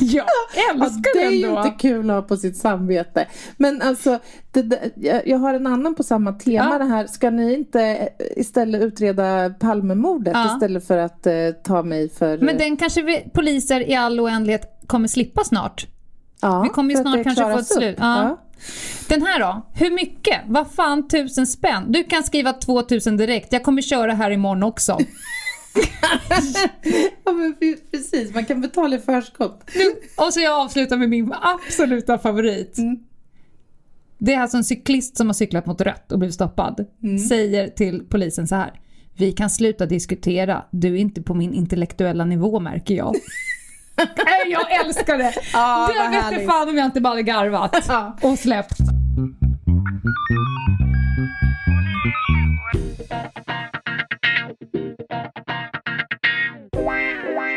Jag Ja, älskar det är ju inte kul att ha på sitt samvete. Men alltså, det, där- jag, har en annan på samma tema Ja. det här. Ska ni inte istället utreda Palmemordet Ja. istället för att eh, ta mig för... Men den kanske vi poliser i all oändlighet kommer slippa snart. ja, vi kommer ju snart kanske få ett slut. Ja. Den här då? Hur mycket? Vad fan tusen spänn? Du kan skriva 2000 direkt. Jag kommer köra här imorgon också. ja, men pre- precis. Man kan betala i förskott. Och så jag avslutar med min absoluta favorit. Mm. Det är alltså en cyklist som har cyklat mot rött och blivit stoppad. Mm. Säger till polisen så här. Vi kan sluta diskutera. Du är inte på min intellektuella nivå märker jag. Jag älskar det! Ja, det vad vet härligt. fan om jag inte bara hade garvat och släppt.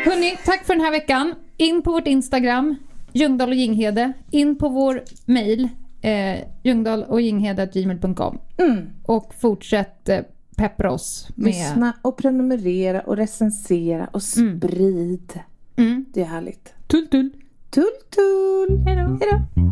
Hörni, tack för den här veckan. In på vårt Instagram, Ljungdahl och Ginghede. In på vår mail, eh, ljungdahl och ginghede.gmail.com. Mm. Och fortsätt eh, peppra oss med... Lyssna och prenumerera och recensera och sprid. Mm. Det är härligt. Tull, tull. Tull tull! Hej då. Hej då!